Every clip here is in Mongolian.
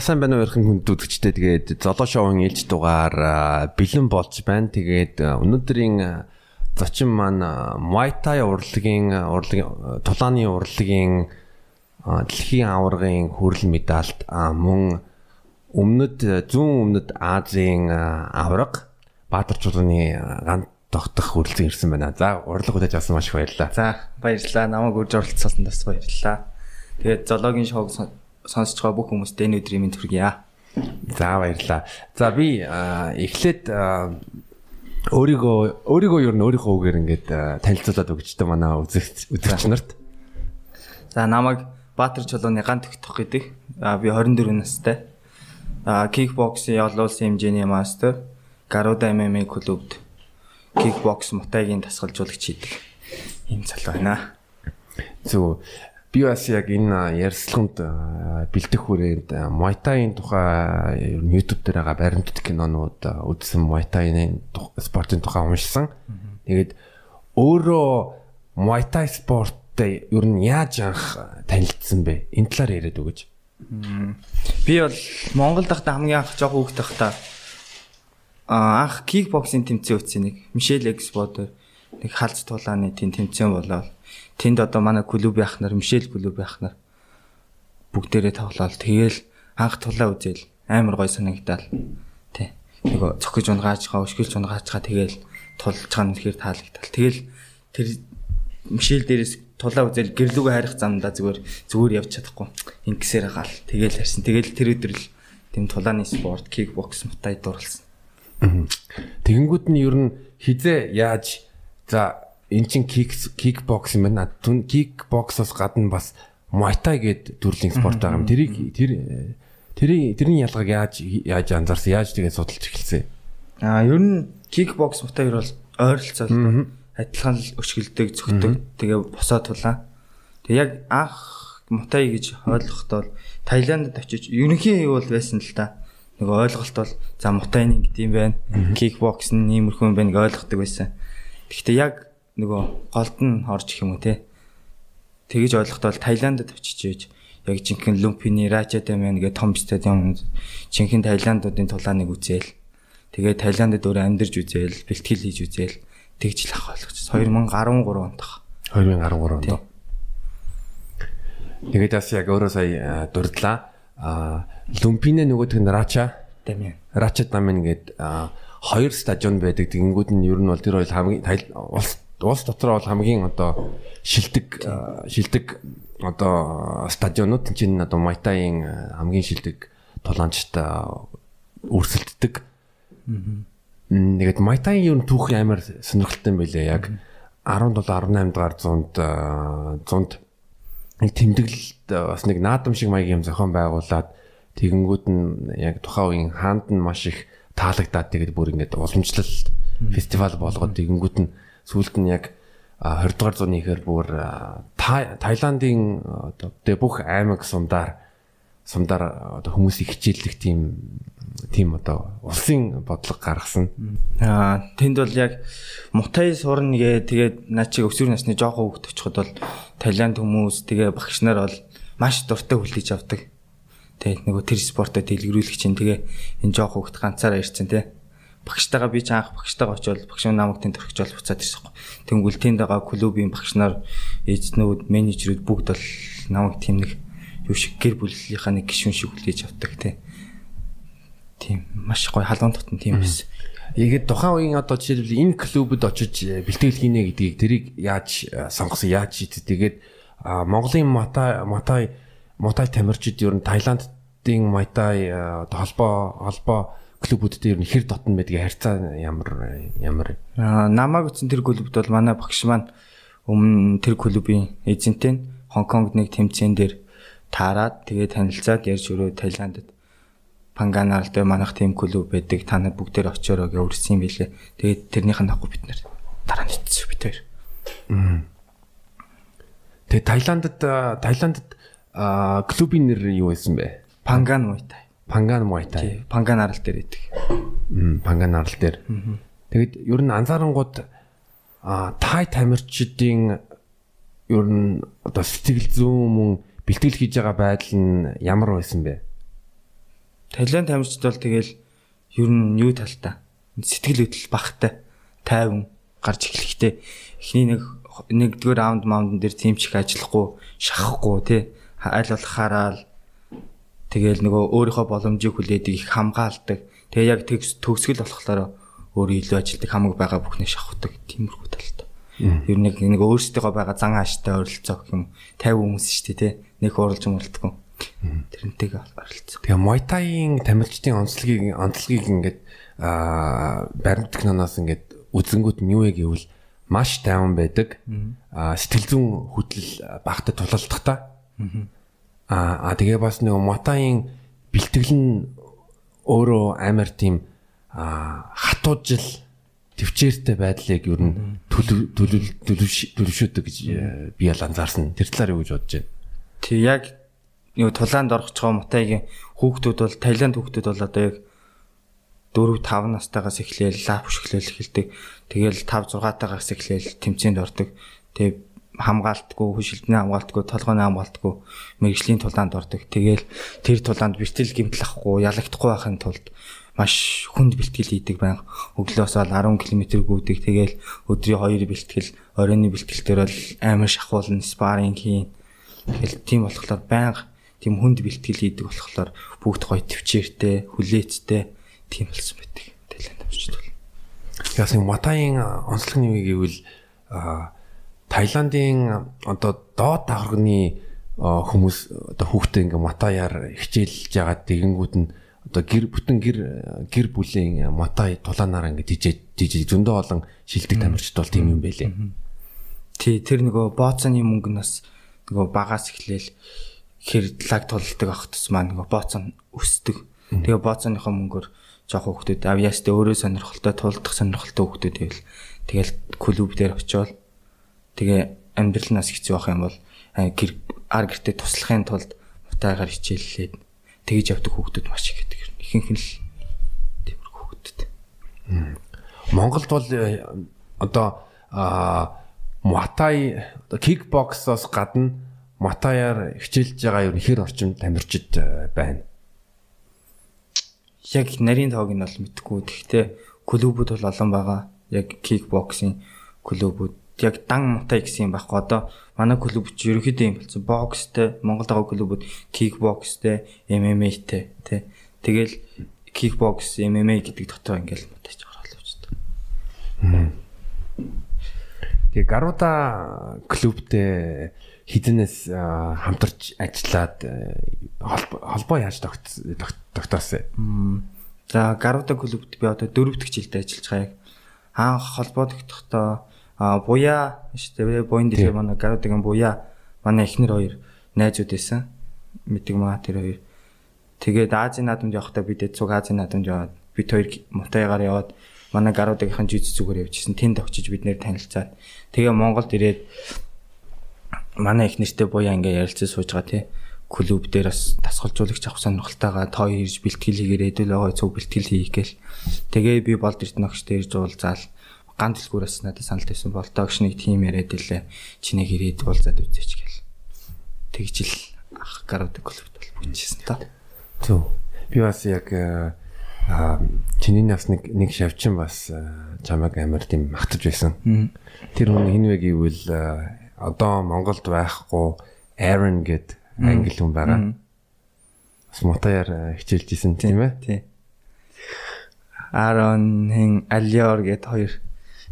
За сайн байна уу ярих хүнд үзэгчтэй тэгээд золоо шоуын ээлж дугаар бэлэн болж байна. Тэгээд өнөөдрийн зочин маань Muay Thai урлагийн урлагийн тулааны урлагийн дэлхийн аваргын хүрэл медальт мөн өмнөд зүүн өмнөд Азийн аварга Баатар чулууны ганц тогтох хүрэлцэн ирсэн байна. За урлаг хүлээж авсан маш их баярлалаа. За баярлалаа. Намайг үрж оролцсон бас баярлалаа. Тэгээд зоологийн шоуг сонсож байгаа бүх хүмүүст энэ өдрийн мэнд хүргье. За баярлалаа. За би эхлээд өөрийгөө өөрийгөө юу н өөрийнхөө үгээр ингээд танилцуулаад өгчтэй манай үзэгч үзэгч нарт. За намайг Баатар чулууны гант тогтох гэдэг. А би 24 настай. А кикбоксing олуулсан хэмжээний мастер. Garuda MMA клубд кикбокс мутайгийн дасгалжуулагч хийдэг. Ийм залуу байна. Зөв би бас яг энэ ярьслаханд бэлдэх хүрээнд Thai-ийн тухай YouTube дээр байгаа баримтат кинонууд үзсэн Thai-ийн спортын тухай уншсан. Тэгээд өөрөө Thai спорттой ер нь яаж анх танилцсан бэ? Энэ талаар яриад өгөөч. Би бол Монгол дахта хамгийн анх жоох хүүхэд тахта анх кикбоксинг тэмцээн үтсэн нэг Мишель Экспортер нэг халз тулааны тийм тэмцээн болоод Тэнд одоо манай клуб яхнаар, Мишель клуб яхнаар бүгдээрээ тоглоод тэгээл анх тулаа үзэл амар гой санагдал. Тэ. Нөгөө цохиж унгаачгаа, өшгөлж унгаачгаа тэгээл тулж байгаа нь тэгэхээр таалагдтал. Тэгээл тэр Мишель дээрээс тулаа үзэл гэрлүүгээ харих замдаа зүгээр зүгээр явж чадахгүй. Ингэсээр гал тэгээл харсан. Тэгээл тэр өдөр л тэм тулааны спорт, кикбокс мутай дурлсан. Тэгэнгүүт нь ер нь хизээ яаж за эн чин кик кикбокс юм байна. Түн кикбоксоос гадна бас Thai гэдэг төрлийн спорт байгаа юм. Тэрийг тэр тэр тэрний ялгааг яаж яаж анзаарсан? Яаж тэгээд судалж эхэлсэн? Аа, ер нь кикбокс Muay Thai бол ойролцоол адилхан л өшгөлдөг, зөвхөдөг. Тэгээ босоо тулаа. Тэг яг анх Thai гэж ойлгохдоо Таиландд очиж ерөнхийн юу бол байсан л та. Нэг ойлголт бол за Thai нэг гэдэм байна. Кикбокс нь иймэрхүү юм байна гэж ойлгодог байсан. Гэхдээ яг нөгөө голд нь орж их юм уу те. Тэгэж ойлгохдоо Таиландд очиж ийж яг жинхэнэ Люмпини Рачадамен гэ том стадиум жинхэнэ Таиландуудын тулааныг үзээл. Тэгээ Таиландд өөрөө амьдарч үзээл, бэлтгэл хийж үзээл тэгж л ах болгоч. 2013 онд ах. 2013 онд. Тэгээд бас яг өөрөө сая дурдлаа. А Люмпине нөгөөх нь Рача Дамин. Рача Дамин гээд хоёр стадион байдаг. Тэгэнгүүт нь ер нь бол тэр хоёр хамгийн улс улс дотор бол хамгийн одоо шилдэг шилдэг одоо стадионууд чинь одоо Майтагийн хамгийн шилдэг тулаанчт өрсөлддөг. Нэгэд Майтагийн ер нь түүх амар сонирхолтой юм байлээ яг 17 18 дугаар зуунд зуунд нэг тэмдэглэлд бас нэг наадам шиг маягийн юм зохион байгуулад тэгэнгүүт нь яг тухайн үеийн хаанд нь маш их таалагдаад тэгээд бүр ингээд уламжлал фестивал болгоод тэгэнгүүт нь сүүлд нь яг 20 дугаар зууны ихээр бүр Таиландын одоо бүх аймаг сумдаар сумдаар одоо хүмүүсийг хичээллэх тийм тийм одоо улсын бодлого гаргасан. Аа тэнд бол яг Мутай сурна гээ тэгээд наа чи өсвөр насны жоохон хөвгт очиход бол Таиланд хүмүүс тэгээ багш нар бол маш дуртай хүлээж авдаг. Тэгээд нөгөө тэр спортод дэлгэрүүлэх чинь тэгээ энэ жоохон хөвгт ганцаараа ирсэн тий багштайгаа би ч анх багштайгаа очиод багш намайг тэнд төрчихжол буцаад ирсэн юм. Тэнгүүл тэнд байгаа клубийн багш нар эзнүүд менежерүүд бүгд бол намайг тийм нэг юу шиг гэр бүлийнхаа нэг гишүүн шиг хүлээж авдаг тий. Тийм маш гоё халуун дотн тийм байсан. Ихэд тухайн үеийн одоо жишээлбэл энэ клубд очиж э, бэлтгэл хийнэ гэдгийг тэрийг яаж э, сонгосон яаж шийдэ тэгээд Монголын Матай Матай Матай тамирчид ер нь Таиландын Матай э, холбоо холбоо клубүүдтэй ер нь хэр дотн байдгийг харьцаа ямар ямар аа намайг утсан тэр клубд бол манай багш маань өмнө тэр клубын эзэнтэй нь Хонконгд нэг тэмцээн дээр таарад тэгээ танилцаад ярьж өрөө Таиландд Панганаар дээр манайх тийм клуб байдаг та нар бүгдээр очиороо гэж үрсэн юм билээ. Тэгээд тэрнийх нь дагуу бид нэр дараа нь ицсэн бид хоёр. Тэгээ Таиландд Таиландд клубын нэр юу байсан бэ? Панган Муйтай. Панган Thai. Панган арал дээр идэг. Панган арал дээр. Тэгэд ер нь анзаарангууд а тай тамирчдын ер нь одоо сэтгэл зүйн мөн бэлтгэл хийж байгаа байдал нь ямар байсан бэ? Талент тамирчид бол тэгэл ер нь юу талтай сэтгэл хөдлөл багтай тайван гарч эхлэхтэй эхний нэг нэгдүгээр раунд маундн дээр тийм ч их ажиллахгүй шахахгүй тий аль болох хараал тэгэл нөгөө өөрийнхөө боломжийг хүлээдэг их хамгаалдаг. Тэгээ яг төгсгөл болохоор өөрөө илүү ажилдаг хамаг байгаа бүхнээ шахдаг тиймэрхүү талтай ер нь нэг өөрсдийнхөө байгаа зан ааштай ойролцоо гэх юм. 50 хүмүүс шүү дээ тий. Нэг уралж мөрөлдгөө тэрнтэйг оролцоо. Тэгээ майтагийн тамилчдын онцлогийг онцлогийг ингээд аа баримт техноноос ингээд үзэнгүүт нь юу вэ гэвэл маш тайван байдаг. Аа сэтгэл зүйн хөдлөл багтад тулалдахтай. Аа тэгээ бас нэг мотагийн бэлтгэл нь өөрөө амар тийм хатуужил төвчээртэй байдлыг ер нь төлөвшөөдөг гэж э, би ял анзаарсан. Тэр талаар юу гэж бодож байна? Тэг яг юу тулаанд орох чого мотагийн хүүхдүүд бол Таиланд хүүхдүүд бол одоо яг 4 5 настайгаас эхлээл лап хөшгөлөл эхэлдэг. Тэгээл 5 6 тагаас эхлээл тэмцээнд ордог. Тэгээ хамгаалтгүй, хөшөлтний хамгаалтгүй, толгойн хамгаалтгүй мэрэгжлийн тулаанд ордог. Тэгээл тэр тулаанд бэлтгэл гимтлахгүй, ялагдахгүй байхын тулд маш хүнд бэлтгэл хийдэг байнга. Өглөөс бол 10 км гүйдэг. Тэгээл өдрийн 2 бэлтгэл, оройны бэлтгэлтэр бол амар шахуулна, спарринг хийн. Тэгэл тийм болохоор байнга тийм хүнд бэлтгэл хийдэг болохоор бүгд гоё төвчээртэй, хүлээцтэй тийм болсон байдаг. Таиланд авчид бол. Яасан Матагийн онцлог нэг гэвэл Таиландын одоо доод давхарганы хүмүүс одоо хүүхдээ ингээ Матаяар хичээлж байгаа тэгэнгүүт нь одоо гэр бүтэн гэр гэр бүлийн Матай тулаанаар ингээ дижээ дижээ зөндөө олон шилдэг тамирчд бол тийм юм байлээ. Тий тэр нөгөө бооцооны мөнгө нас нөгөө багаас эхлээл хэр лаг тулдаг ах тус маань нөгөө бооцоо өсдөг. Тэгээ бооцооныхоо мөнгөөр жоох хүүхдүүд авьяастай өөрөө сонирхолтой тулдах сонирхолтой хүүхдүүд байвал тэгэл клуб дээр очиод тэгээ амьдралнаас хэцүү байх юм бол гэр ар гэртээ туслахын тулд мутаагаар хичээллээд тэгж явдаг хүүхдүүд маш их гэдэг. Ихэнх нь л тиймэр хүүхдүүд. Монголд бол э, одоо муатай кикбоксоос гадна мутаяар хичээлж байгаа юм хэр орчим тамирчид э, байна яг нарийн тоог нь бол мэдгүй. Гэхдээ клубүүд бол олон байгаа. Яг кикбоксing клубүүд яг дан мутай гэсэн юм байхгүй. Одоо манай клуб ч ерөөхдөө юм болсон. Бокстэй, Монгол дагуу клубүүд кикбокстэй, MMA-тэй тий. Тэгэл кикбокс, MMA гэдэг дотор ингээл мутайч гаргал явчихдаг. Тэгээ Гаруда клубтэй хідэнээс хамтарч ажиллаад холбоо яаж тогтоосон. За Гаруда клубт би одоо дөрөвдөг жилдээ ажиллаж байгаа яг. Анх холбоо тогтохдоо буяа шүү дээ. Буян дээр манай Гарудагийн буяа манай эхнэр хоёр найзууд байсан. Мэддэг маа тэр хоёр. Тэгээд Азийн наадамд явахдаа бид цуг Азийн наадамд яваад бид хоёр Мутайгаар яваад манай Гарудагийнхан жиж зүгээр явжсэн. Тэнд очиж бид нэр танилцаад тэгээ Монголд ирээд манай их нэртэй буяа ингээ ярилцаж сууж байгаа тий. Клуб дээр бас тасгалжуулагч авах сонирхолтойгоо тоо ирж бэлтгэл хийгээр хэдүүл байгаа цуг бэлтгэл хийх гээл. Тэгээ би болд эрт ногчтой ирж уулзаал ган дэлгүүрээс надад санал тавьсан бол догш нэг тим яриад илээ. Чинийг ирээд уулзаад үзээч гээл. Тэгж ил ах гаруудаг клубт бол бүжижсэн та. Зөв. Би бас яг аа чиний нас нэг нэг шавчин бас чамайг амар тийм магтаж байсан. Тэр хүн хин вэ гэвэл одоо Монголд байхгүй Aaron гэд англи хүн байгаа. Бас мотаяар хичээлж исэн тийм ээ. Тий. Aaron-ын Alior гэд хоёр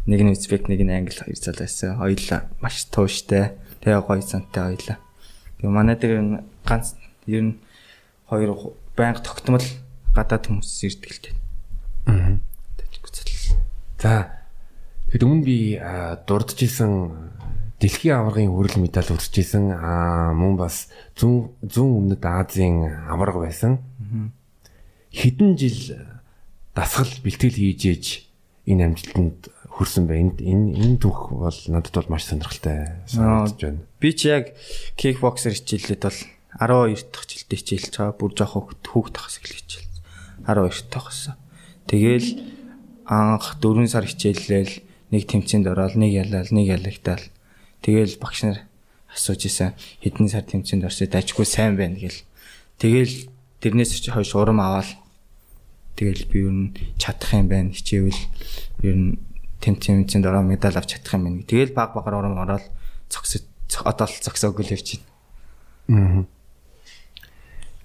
нэг нь Узбек нэг нь англи хоёр залуу байсан. Хоёулаа маш тууштай. Тэгээ гоё сантай хоёулаа. Тэгээ манай дээр ганц ер нь хоёр байнга тогтмол гадаад хүмүүс ирдэг л дээ. Аа. За. Тэгэд өмнө би дурдж исэн дэлхийн аваргын хүрэл медаль үржижсэн аа мөн бас зүүн зүүн өмнөд Азийн аварга байсан. Хэдэн жил дасгал бэлтгэл хийж ээж энэ амжилтанд хүрсэн байна. Энэ энэ түүх бол надад бол маш сонирхолтой санагдаж байна. Би ч яг кикбоксер хичээлээд бол 12 дахь жилдээ хичээлж байгаа. Бүр жоох хүүхд тахс эхлэж хичээл. 12 тахсан. Тэгээл анх 4 сар хичээллээл нэг тэмцээнд ороод нэг ялаал нэг ялагтаал Тэгэл багш нар асууж исэн хэдэн сар тэмцээнд орсоо дажгүй сайн байна гэл. Тэгэл тэрнээс чи хойш урам аваад тэгэл би ер нь чадах юм байна хичээвэл ер нь тэм тэмцээнд ороо медаль авч чадах юм байна. Тэгэл баг багаар урам ороод цогсож одоо л цогсоог л явж байна.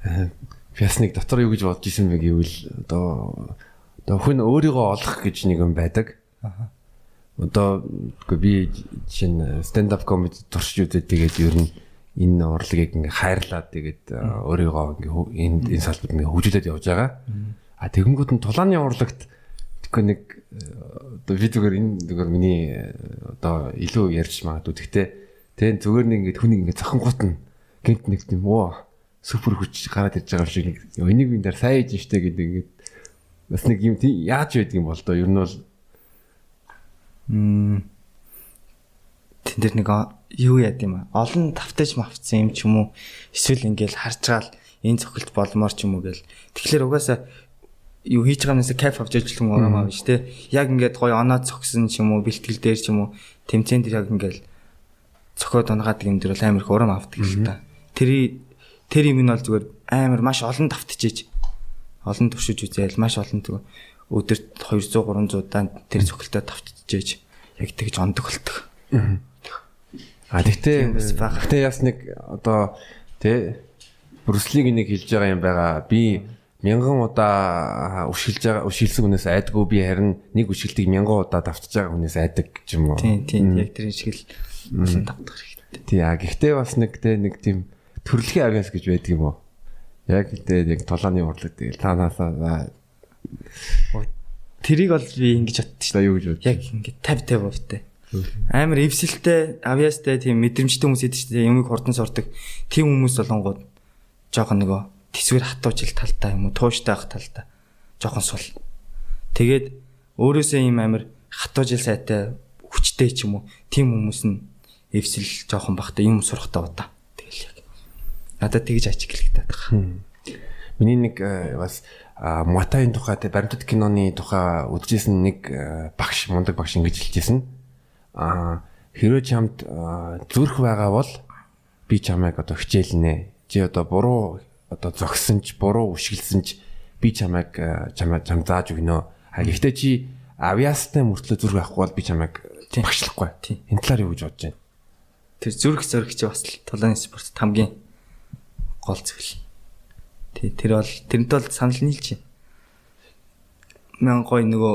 Аа. Фясныг дотор юу гэж бодож исэн бэ гэвэл одоо одоо хүн өөрийгөө олох гэж нэг юм байдаг. Аа. Одоо би жишээ нь stand up comedy туршиж үзээд тэгээд ер нь энэ урлагийг ингээ хайрлаад тэгээд өөрийгөө ингээ энэ энэ салбарт ингээ хөгжүүлээд явж байгаа. А тэгэнгүүт нь тулааны урлагт тэгэхгүй нэг одоо видеогоор энэ зүгээр миний одоо илүү ярьж магадгүй. Гэхдээ тэг зүгээр нэг ингээ хүнийг ингээ цохонгууд нь гинт нэг тийм оо супер хүч гараад ирж байгаа шиг нэг энийг би дээр сайн хийж штэ гэдэг ингээд бас нэг юм яаж байдаг юм бол доо. Ер нь бол м тэн дээр нэг юу яд юм аа олон тавтаж мавцсан юм ч юм уу? Эсвэл ингээл харж гал энэ цохилт болмоор ч юм уу гэл. Тэгэхээр угаасаа юу хийж байгаа юмнасаа кайф авч ажиллах юм аа биш те. Яг ингээд гоё оноо цогсон ч юм уу бэлтгэл дээр ч юм уу тэмцээнд яг ингээл цохоод унгаад юм дээр бол амар их урам авдаг л та. Тэр тэр юм нь бол зүгээр амар маш олон давтчихэж. Олон туршиж үзээл маш олон зүг өдөрт 200 300 удаа тэр цохилтоо давтчихэж. Яг тэгж ондог болдог. А тэгтээ тэгтээ яс нэг одоо тэ Брюслиг нэг хэлж байгаа юм байгаа. Би мянган удаа өшгөлж байгаа өшгөлсөн хүнээс айдгүй би харин нэг өшгөлтийг мянган удаа давтж байгаа хүнээс айдаг гэж юм уу? Тийм тийм яг тэр шиг л давтах хэрэгтэй. Тий а гэхдээ бас нэг тэ нэг тийм төрөлхийн авиас гэж байдаг юм уу? Яг тэгээд яг толооны урлаг тэгэл танаасаа тэрийг бол би ингэж бодчих та юу гэж бод. Яг ингэ 50 50 бовтой. Амар эвсэлтэй, авиастай тийм мэдрэмжтэй хүмүүс идэв чинь юмыг хурдан сурдаг. Тийм хүмүүс болонгууд жоохон нөгөө тэсвэр хатууж ил талтай юм уу, тууштай ах талтай. Жоохон сул. Тэгээд өөрөөсөө юм амар хатууж ил сайтай хүчтэй ч юм уу. Тийм хүмүүс нь эвсэл жоохон бахтай юм сурахтаа удаа. Надад тэгж ажиглагдаад байгаа. Миний нэг э, бас Матагийн тухай тэ баримтат киноны тухай үзчихсэн нэг э, багш мундаг багш ингэж хэлжсэн. Аа хэрвээ чамд зүрх байгаа бол би чамайг одоо хичээлнэ. Чи одоо буруу одоо зогсон ч буруу үшгэлсэн ч би чамайг э, чамаа чам зааж өгнө. А гэхдээ чи авиастай мөртлөө зүрх байхгүй бол би чамайг багшлахгүй. Энэ талаар юу гэж бодож байна? Тэр зүрх зөрөх чи бас тулааны спорт хамгийн гол зүйл. Тий тэр бол тэрнтэй бол санал нийлж байна. Мян гой нөгөө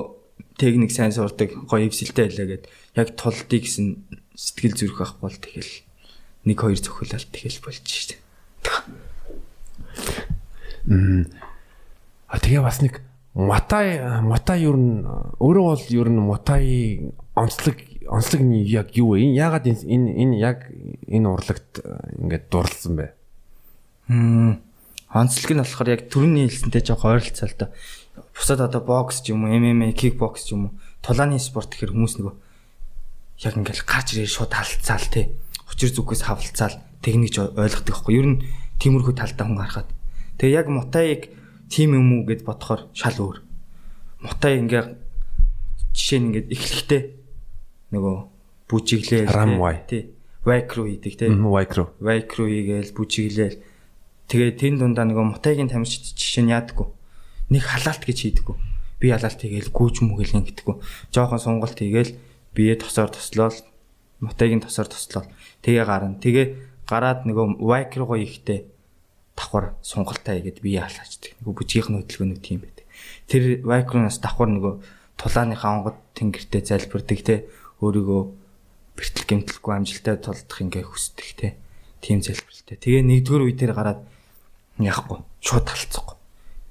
техник сайн сурдаг гоё эвсэлтэй байлаа гэд яг тулдыг гэсэн сэтгэл зүрх ах бол тэгэл нэг хоёр зөвхөлөл тэгэл болж штэ. А тэгээ бас нэг Матай Матай юу н өөрөө бол юу н Матай онцлог онцлог нь яг юу вэ? Энэ ягаад энэ энэ яг энэ урлагт ингээд дурлсан бэ? Онцлог нь болохоор яг төрний хэлсэнтэй жоох ойролцоо л доо. Бусад одоо бокс ч юм уу, MMA, кикбокс ч юм уу, тулааны спорт гэхэр хүмүүс нөгөө яг ингээл гарч ирээ шууд талцаал тий. Учир зүгээс хавалцаал техник ойлгодог байхгүй. Ер нь тиймэрхүү талдаа хүн харахад. Тэгээ яг мутаыг тим юм уу гэд бодохоор шал өөр. Мутай ингээ жишээ нь ингээд эхлэхдээ нөгөө бүжиглээ тий. Вайкру хийдэг тий. Вайкру. Вайкру хийгээл бүжиглээл Тэгээ тэн дундаа нөгөө мутайгийн тамирчид жишээ нь яадаггүй. Нэг халаалт гэж хийдэггүй. Би халаалт хийгээл гүүж мүгэлэн гэдэггүй. Жохон сунгалт хийгээл бие тосоор тослол мутайгийн тосоор тослол. Тэгээ гарна. Тэгээ гараад нөгөө вайк руугаа ихтэй давхар сунгалтай игээд бие халаачдаг. Нөгөө бүжгийнх нь хөдөлгөөнүүд тийм байдаг. Тэр руугаас давхар нөгөө тулааныхаа онгод тэнгэртэй залбирдаг те өөрийгөө бэртэл гэмтэлгүй амжилттай тулдах ингээ хүсдэг те. Тийм залбиралтай. Тэгээ нэгдүгээр үе дээр гараад яахгүй шууд талцахгүй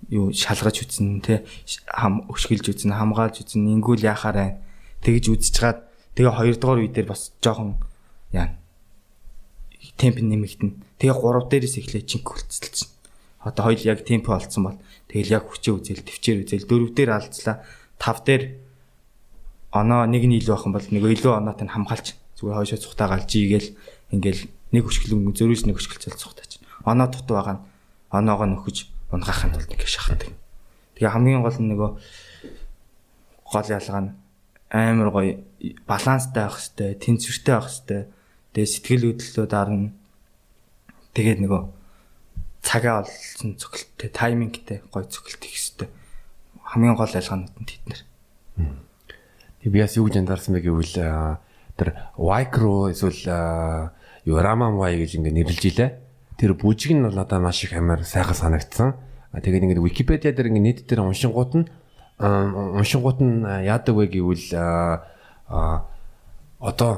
юу шалгаж үзнэ те хам өшгөлж үзнэ хамгаалж үзнэ ингүүл яхаарай тэгж чаад тэгээ хоёрдугаар үе дээр бас жоохон яа темп нэмэгдэнэ тэгээ гурав дээрээс эхлээ чинк хөлцөлчихнэ одоо хоёул яг темп олцсон бол тэгэл яг хүчээ үзэл төвчээр үзэл дөрөв дээр алдслаа тав дээр оноо нэг нь илүү байх юм бол нэг илүү оноотой нь хамгаалч зүгээр хойшоо цухтаа галж игээл ингээл нэг хөшгөлөнгө зөрүүс нэг хөшгөлцөл цухтаач оноо дутуу байгаа нь оноогоо нөхөж унгахын тулд ингэ шахдаг. Тэгээ хамгийн гол нь нөгөө гол ялгаа нь амар гоё баланстай байх хэвээр, тэнцвэртэй байх хэвээр. Тэгээ сэтгэл хөдлөлөө дарна. Тэгээд нөгөө цагаа олсон цогцолтой, таймингтэй гоё цогцолт хийх хэрэгтэй. Хамгийн гол ялгаанууд нь тэднэр. Тэг би бас юу гэж анзаарсан бэ гэвэл тэр Wicro эсвэл юу Raman Y гэж ингэ нэрлэж илээ. Тэр бүжиг нь бол надад маш их амар сайхан санагдсан. Тэгээд ингэ Википедиа дээр ингэ нийт дээр уншингууд нь уншингууд нь яадаг вэ гэвэл одоо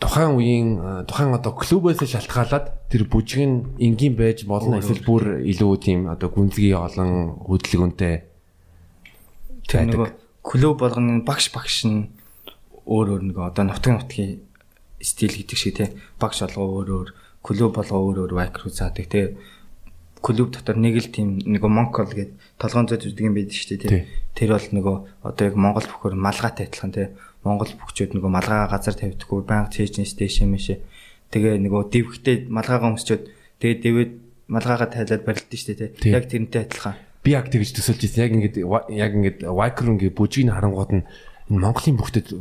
тухайн үеийн тухайн одоо клубээс шалтгаалаад тэр бүжиг нь энгийн байж болно эсвэл бүр илүү тийм одоо гүнзгий олон хөдөлгөөнтэй тэр нөгөө клуб болгоны багш багш нь өөр өөр нөгөө одоо нутгийн нутгийн стил гэдэг шиг те. Багш олгоо өөр өөр клуб болгоо өөр өөр вайкру заадаг те. Клуб дотор нэг л тийм нөгөө монкол гэдэг толгоон зөөж үздэг юм байдаг шүү дээ те. Тэр бол нөгөө одоо яг монгол бүхөр малгайтай адилхан те монгол бүхчүүд нөгөө малгайгаа газар тавьдаггүй банк чэйжнэс дэшээ мэшээ тэгээ нөгөө дэвхтэй малгайгаа өмсчөөд тэгээ дэвэд малгайгаа тайлаад барилдсан шүү дээ те яг тэрнтэй адилхан. Би яг тэгж төсөлж ирсэн. Яг ингээд яг ингээд вайкру ингээд бүжгийг харангууд нь Монголын бүхтэд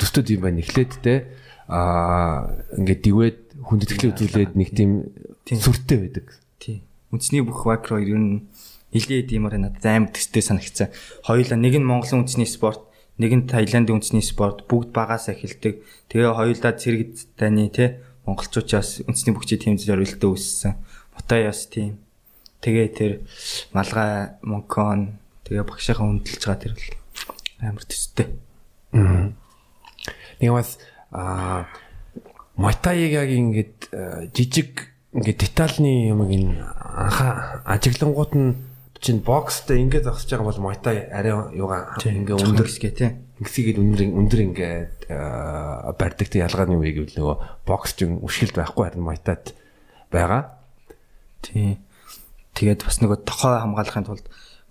төсtöд юм байна эхлээд те аа ингээд дивэд хүндэтгэл үзүүлээд нэг тийм сүртэй байдаг. Тийм. Үндэсний бүх вакро ер нь нилээд юмар надад амар төстэй санагцсан. Хоёулаа нэг нь Монголын үндэсний спорт, нэг нь Таиландын үндэсний спорт бүгд багаас эхэлдэг. Тэгээ хоёулаа цэрэгд таны те монголчуудаас үндэсний бүхчийн тим зорилттой үүссэн. Мотаяас тийм. Тэгээ тэр малгай монкон тэгээ багшийнхаа хүндэлж байгаа тэр амар төстэй. Аа. Нэг бас аа Мотаяг яг ингээд жижиг ингээд детальны юмыг ин анхаа ажиглангууд нь чинь бокстэй ингээд зогсож байгаа бол Мотай арай юугаа ингээд өндөр гэсгээ тий. Ингэсгээд өндөр өндөр ингээд барьдаг тэг ялгааны үе гэвэл нөгөө бокс чинь үшгэлт байхгүй харин Мотайд байгаа. Тий. Тэгээд бас нөгөө тохоо хамгаалахын тулд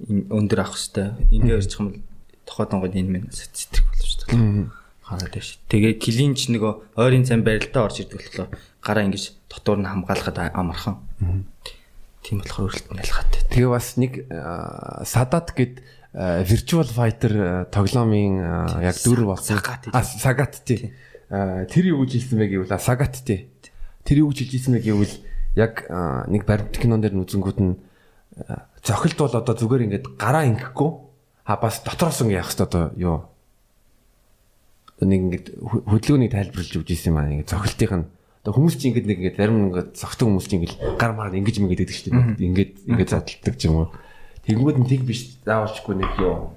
өндөр авах хэрэгтэй. Ингээ ярьчих юм бол тохоо донгод энэ мэн сэтгэх болж байна хараад байж. Тэгээ клинч нөгөө ойрын цан барилдаа орж ирдэг болохоор гараа ингэж дотор нь хамгаалахад амархан. Тийм болохоор өрөлтөнд ялгаатай. Тэгээ бас нэг Садат гэд virtual fighter тоглоомын яг дүр болсон. Сагат тий. Тэр юу гэж хэлсэн бэ гэвэл Сагат тий. Тэр юу гэж хэлсэн бэ гэвэл яг нэг баримт кинон дээр нүзэнгүүд нь зохилт бол одоо зүгээр ингээд гараа ингэхгүй а бас дотроос ингэ явах хэрэгтэй одоо юу нэг ингээд хөдөлгөөнийг тайлбарлаж өгч ирсэн аа ингээд зохилтынх нь одоо хүмүүс чинь ингээд нэг ингээд зарим ингээд зогтон хүмүүс чинь ингээд гар мараа ингэж мэгээд байдаг шүү дээ. Ингээд ингээд задлдаг ч юм уу. Тэгэнгүүт нь тэг биш заавалчгүй нэг юу.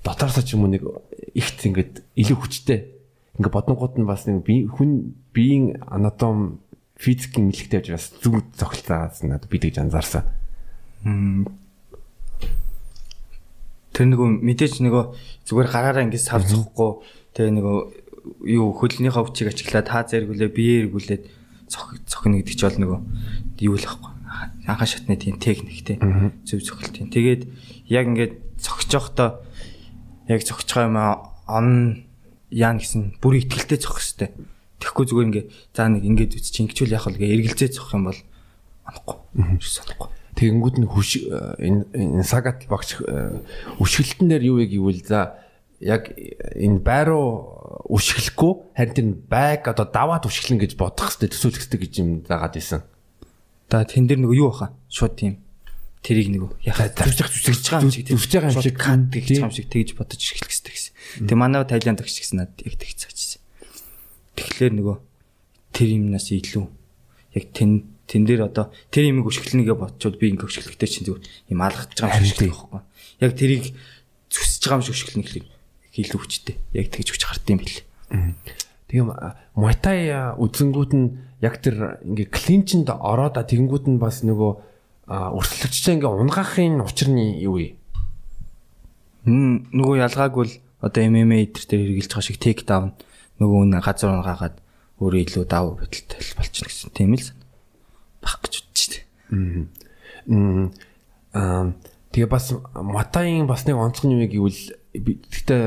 Дотоорсоо ч юм уу нэг ихт ингээд илүү хүчтэй. Ингээд бодонгууд нь бас нэг хүн биеийн анатом физикийн нэлэгтэй байж бас зүг зохилт заагаас надад би тэгж анзаарсан. Тэр нөгөө мэдээж нөгөө зүгээр гараараа ингээд сав зохгүй Тэгээ нөгөө юу хөлнийхөө өвчийг ачиглаад хаа зэргүүлээ бие эргүүлээд цохно гэдэг чи бол нөгөө юу л ахгүй. Анхаа шатны тийм техник те зөв цохилт тийм. Тэгээд яг ингээд явахдаа яг цогч байгаа юм он яа гэсэн бүр ихтгэлтэй цох хэвээр. Тэгэхгүй зүгээр ингээ за нэг ингээд үз чи ингэчүүл яах вэ гэ эргэлзээ цох юм бол анахгүй. Санахгүй. Тэгэнгүүт нь хүш энэ сагат багч өшгөлтөн дээр юу вэ гэвэл за яг энэ байруу үшгэлэхгүй харин тэр байг одоо даваад үшгэлэн гэж бодох хэвээр төсөөлөх хэвээр гэж юм заагаад исэн. За тэн дээр нөгөө юу баха? Шууд тийм тэрийг нөгөө яхаа зарчих зүсгэж байгаа юм шиг зүсгэж байгаа юм шиг кат гэж байгаа юм шиг тэгж бодож эхлэх хэрэгтэй гэсэн. Тэгээ манай Тайланд агч гэсэн надад яг тэгж цаачсан. Тэгэхээр нөгөө тэр юмнаас илүү яг тэн тэн дээр одоо тэр юмыг өшгөлнөгээ бодчоод би ингээ өшгөлөхтэй чинь зүгээр юм алгаж байгаа юм шиг байхгүй. Яг тэрийг зүсэж байгаа юм шиг өшгөлнөх хэрэг илүү хүчтэй. Яг тэгж хүч хардсан юм бэл. Тийм Muay үзэнгүүд нь яг тэр ингээ клинчэнд ороод тэгэнгүүт нь бас нөгөө өрсөлдөгчтэй ингээ унгаахын учир нь юу вэ? Мм нөгөө ялгаагүй л одоо MMA дээр тэр хэрглэж байгаа шиг тейк даун нөгөө үнэ газар унгаагаад өөрөө илүү давуу байдалтай болчихно гэсэн тийм л баг гэж бодчих тээ. Аа тэгээ бас Матагийн бас нэг онцгой юм гэвэл гэхдээ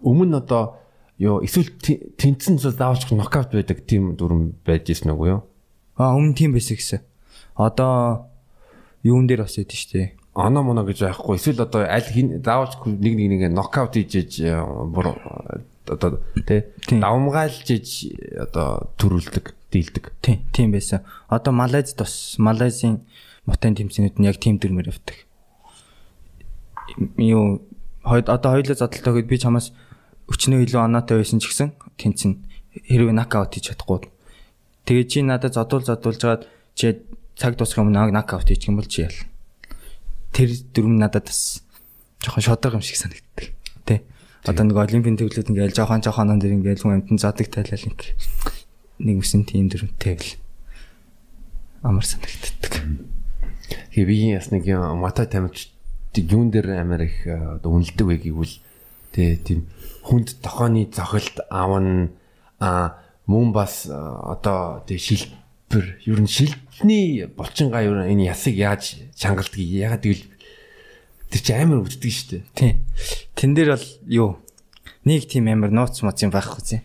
өмнө одоо ёо эсвэл тэнцэн зүйл заавалч нокаут байдаг тийм дүрм байж ирсэн үгүй юу? Аа өмнө тийм байсан гэсэн. Одоо юун дээр бас ядэн штэ. Оно моно гэж байхгүй. Эсвэл одоо аль заавалч нэг нэг нэг нокаут хийж бүр одоо тий давмгаалж иж одоо төрүүлдэг, дийлдэг. Тийм, тийм байсан. Одоо Малайзд бас Малайзийн мутын тэмцээнүүд нь яг тим дөрмөр явдаг. Юу хойд одоо хоёулаа задлаа гэд би чамаас өчнөө илүү оноотой байсан ч гэсэн тэнцэн хэрвээ нокаут хийж чадахгүй. Тэгээ чи надад зодуул зодуулж жаад чи цаг дуусах юм нокаут хийчих юм бол чи ял. Тэр дөрөв надад бас жоохон шодрог юм шиг санагддаг. Тэ. Одоо нэг олимпийн төглүүд ингээл жоохон жоохон дэр ингээл хүн амтан задаг тайлал ингээл нэг үсэн тийм дөрөвтэй л амар санагддаг. Тэгээ би яс нэг мата тамирч юун дээр амар их одоо үнэлдэг вэ гэвэл тий тийм хүнд тохооны зохилт авна а мөн бас одоо тий шилбэр ер нь шилдний булчингаа ер нь энэ ясыг яаж чангалдгийг ягаад гэвэл тэр чи амар өвддөг шүү дээ. Тий. Тэн дээр бол юу нэг тийм амар нууц моц юм байхгүй зэ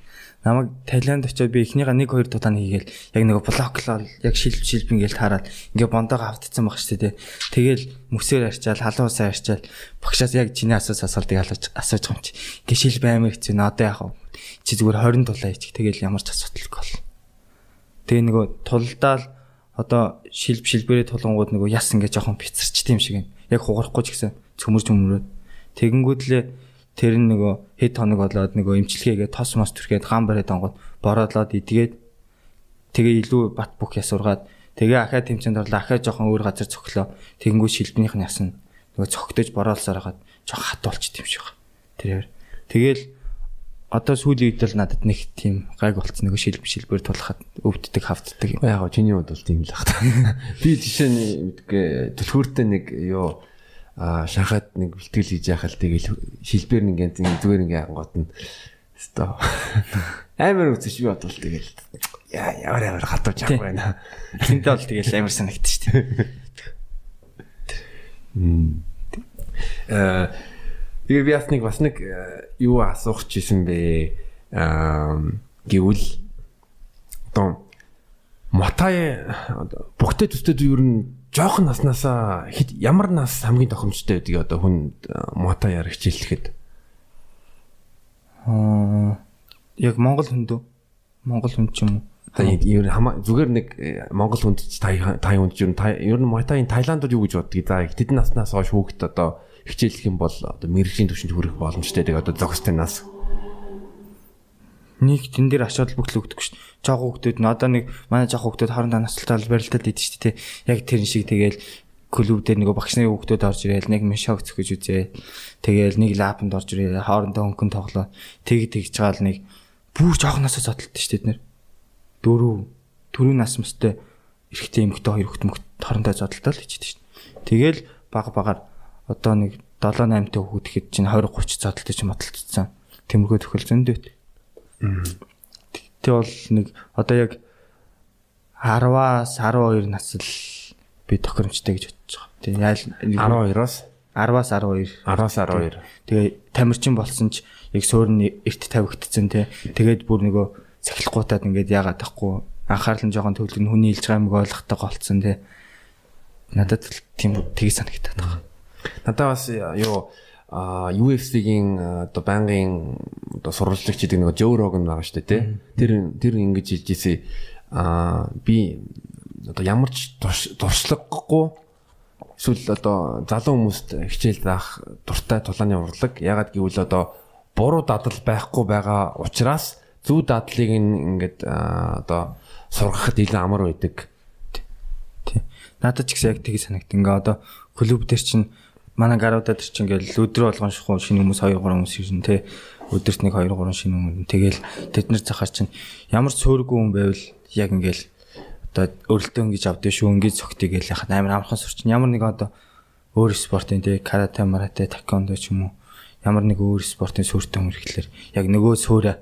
намайг Таиланд очиод би эхнийхээ 1 2 тулааны хийгээл яг нэг блоклол яг шилб шилб ингээл таараад ингээ бондоогоо автцсан баг шүү дээ. Тэгэл мөсөөр арчаал халуусаа арчаал багшаас яг чиний асууж асуултыг асууж байгаа юм чи. Ингээ шилб амар хэцүү надад яах вэ? Чи зүгээр 20 тулаа ич. Тэгэл ямар ч асуудалгүй бол. Тэгээ нөгөө тулдаал одоо шилб шилбэрээ тулангууд нөгөө яс ингээ жоохон бицэрч тийм шиг юм. Яг хугарахгүй ч гэсэн цөмөрж өмрөөд тэгэнгүүтлээ тэр нь нөгөө хэд хоног болоод нөгөө имчилгээгээ тос мос түрхээд гам барээд онгод бороодлоод идгээд тэгээ илүү бат бүх ясургаад тэгээ ахаа тэмцээнд орлоо ахаа жоохон өөр газар цоглоо тэгэнгүүт шилбнийх нь ясна нөгөө цогтөж бороолсаар хагаад жоохон хат болчих юм шиг байна. Тэрээр тэгээл одоо сүүлийн үед л надад нэг тийм гайг болцсон. Нөгөө шилб шилбэр тулахад өвддөг хавддаг юм. Яг гоо чиний хувьд бол тийм л баг та. Би жишээ нь мэдгүй түлхүүртэй нэг юу а шахаад нэг бэлтгэл хийж яхал тэгэл шилбэр нэг янз зүгээр ингээ ангууд нь өстой амар үзэж би бодвол тэгэл яа ямар ямар хатууж авах байна. Тэнтэй бол тэгэл амар санагд шүү дээ. Мм. Э тэгээ би бас нэг бас нэг э, юу асуух гэсэн бэ? Аа гэвэл одоо мотай бүгдээ төстэй юу ер жоохон наснаасаа хэд ямар нас хамгийн тохиромжтой байдгийг одоо хүн мота яар хичээллэхэд аа яг Монгол хүнд үү? Монгол хүн ч юм уу? Та ер зүгээр нэг э, Монгол хүнд тай тай хүнд ер нь ер нь Муайтагийн Таиландд юу гэж боддгийг за тэдэн наснаас хойш хүүхэд одоо хичээллэх юм бол одоо мэрэгжлийн төвшөнд хүрэх боломжтой. Тэгээ одоо зохистой нас нэг тэн дээр ачаал бүхэл өгдөг шүү дээ. Жог нь одоо нэг манай жог хүүхдүүд хоорондоо насалтаа барилдаад идэв шүү дээ. Яг тэр шиг тэгэл клуб дээр нэг багшны хүүхдүүд орж ирээл нэг мишог цөхөж үзээ. Тэгээл нэг лапанд орж ирээл хоорондоо хөнгөн тоглоо. Тэг тэгж чагаал нэг бүр жоохноосоо зодтолт шүү дээ нэр. Дөрөв төрийн нас мөстэй эрэгтэй эмэгтэй хоёр хүүхд мөхт хоорондоо зодтолтол хийчихдээ шүү дээ. Тэгээл баг багаар одоо нэг 7 8 та хүүхэд хэд чинь 20 30 зодтолтой ч маталтцсан. Тэмэрхүү төхөл зөндөөт. Тэ бол нэг одоо яг 10-аас 12 нас л би тохиромжтой гэж бодож байгаа. Тэ яал 12-оос 10-аас 12 10-аас 12. Тэгээ тамирчин болсон ч яг суурь нь эрт тавигдцсан те. Тэгээд бүр нөгөө сахилахгүйтаад ингээд яагаад тахгүй анхаарал нь жоохон төвлөрн хүний хэлж байгаа юм ойлгохтой голцсон те. Надад тийм тгий санагтаад байгаа. Надад бас юу а UFC-гийн одоо байнгын одоо сурвалжлагч гэдэг нэг Joe Rogan байгаа шүү дээ тий. Тэр тэр ингэж хэлж ирсэн а би одоо ямар ч туршлагагүй эсвэл одоо залуу хүмүүст хичээл заах дуртай тулааны урлаг ягаад гэвэл одоо буруу дадал байхгүй байгаа учраас зөв дадлыг ингээд одоо сургахад илүү амар байдаг. Тий. Надад ч гэсэн яг тгий санагд. Ингээ одоо клуб дээр чинь манай гаруудад ч ингээл өдрө болгон шахуу шинэ хүмүүс 2 3 хүмүүс ирнэ те. Өдөрт нэг 2 3 шинэ хүмүүс тэгэл тэд нар захаар чинь ямар ч сөөргүй хүн байвал яг ингээл одоо өрөлтөө ингэж авдээ шүү ингэж цогтыг гээл яхад амар амархан сурчин ямар нэг одоо өөр спортын те карате марате таквондо ч юм уу. Ямар нэг өөр спортын сүртэй юм ирэхлээр яг нөгөө сөөрэ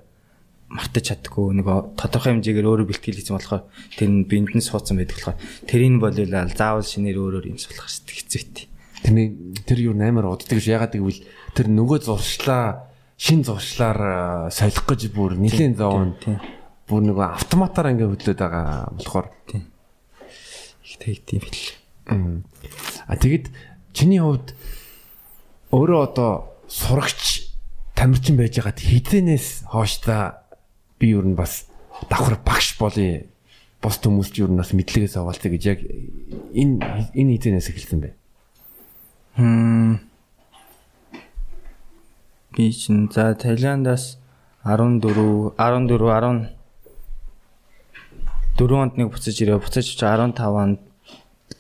мартаж чаддгүй нөгөө тодорхой хэмжээгээр өөрөө бэлтгэл хийсэн болохоор тэр нь бинд нь суудсан байдаг болохоор тэрийг болвол заавал шинээр өөрөөр юм суулгах хэцүү Тэрний тэр юу амар уддаг ш ягаад гэвэл тэр нөгөө зуршлаа шин зуршлаар солих гэж бүр нэлийн зовон бүр нөгөө автоматаар ингээ хөдлөд байгаа болохоор тийм их тэг тийм хэл. А тэгэд чиний хувьд өөрөө одоо сурагч тамирчин байж байгаад хідэнээс хойш та би юу н бас давхар багш болъё бос хүмүүс ч юу нас мэдлэгээс аваалцаа гэж яг энэ энэ хэзээс эхэлсэн бэ? Хм. Би чинь за Таиландаас 14 14 10 4 онд нэг буцаж ирээ. Буцаж 15 онд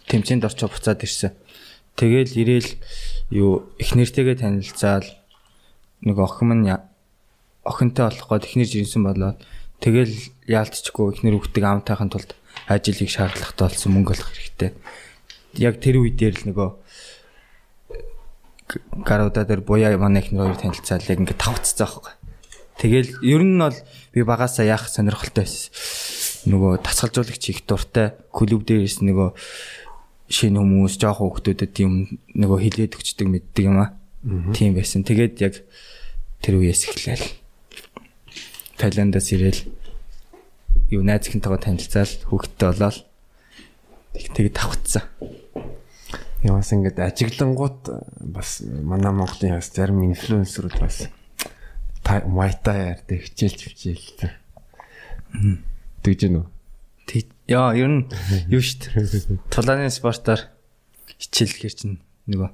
тэмцээнд орчоо буцаад ирсэн. Тэгэл ирээл юу их нэртэйгээ танилцаал нэг охин минь охинтой болох гээд ихнэр жирэмсэн болоод тэгэл яалтчгүй ихнэр хүүхдийг амтайхын тулд ажил хийх шаардлагатай болсон мөнгө олох хэрэгтэй. Яг тэр үе дээр л нөгөө гаруудаа дээр буяа манай ихнэр хоёр танилцаал яг ингээд тавцсан байхгүй. Тэгэл ер нь бол би багасаа яах сонирхолтой байсан. Нөгөө тасгалжуулагч их дуртай клуб дээрээс нөгөө шинэ хүмүүс жоох хүүхдүүдэд юм нөгөө хилээд өгчдөг мэддэг юм аа. Тийм байсан. Тэгээд яг тэр үеэс эхлэв. Таиландаас ирээл юу найз ихэнтэйгээ танилцаал хүүхдтэй болоод тэгээд тавцсан. Ямаас ингээд ажиглангууд бас манай Монголын бас зарим инфлюенсерүүд бас майтаа ярьдаг хичээлж хичээлтэй. Тэгж гэнэ үү? Яа, ер нь юу штт. Тулааны спортоор хичээлэхэр чинь нөгөө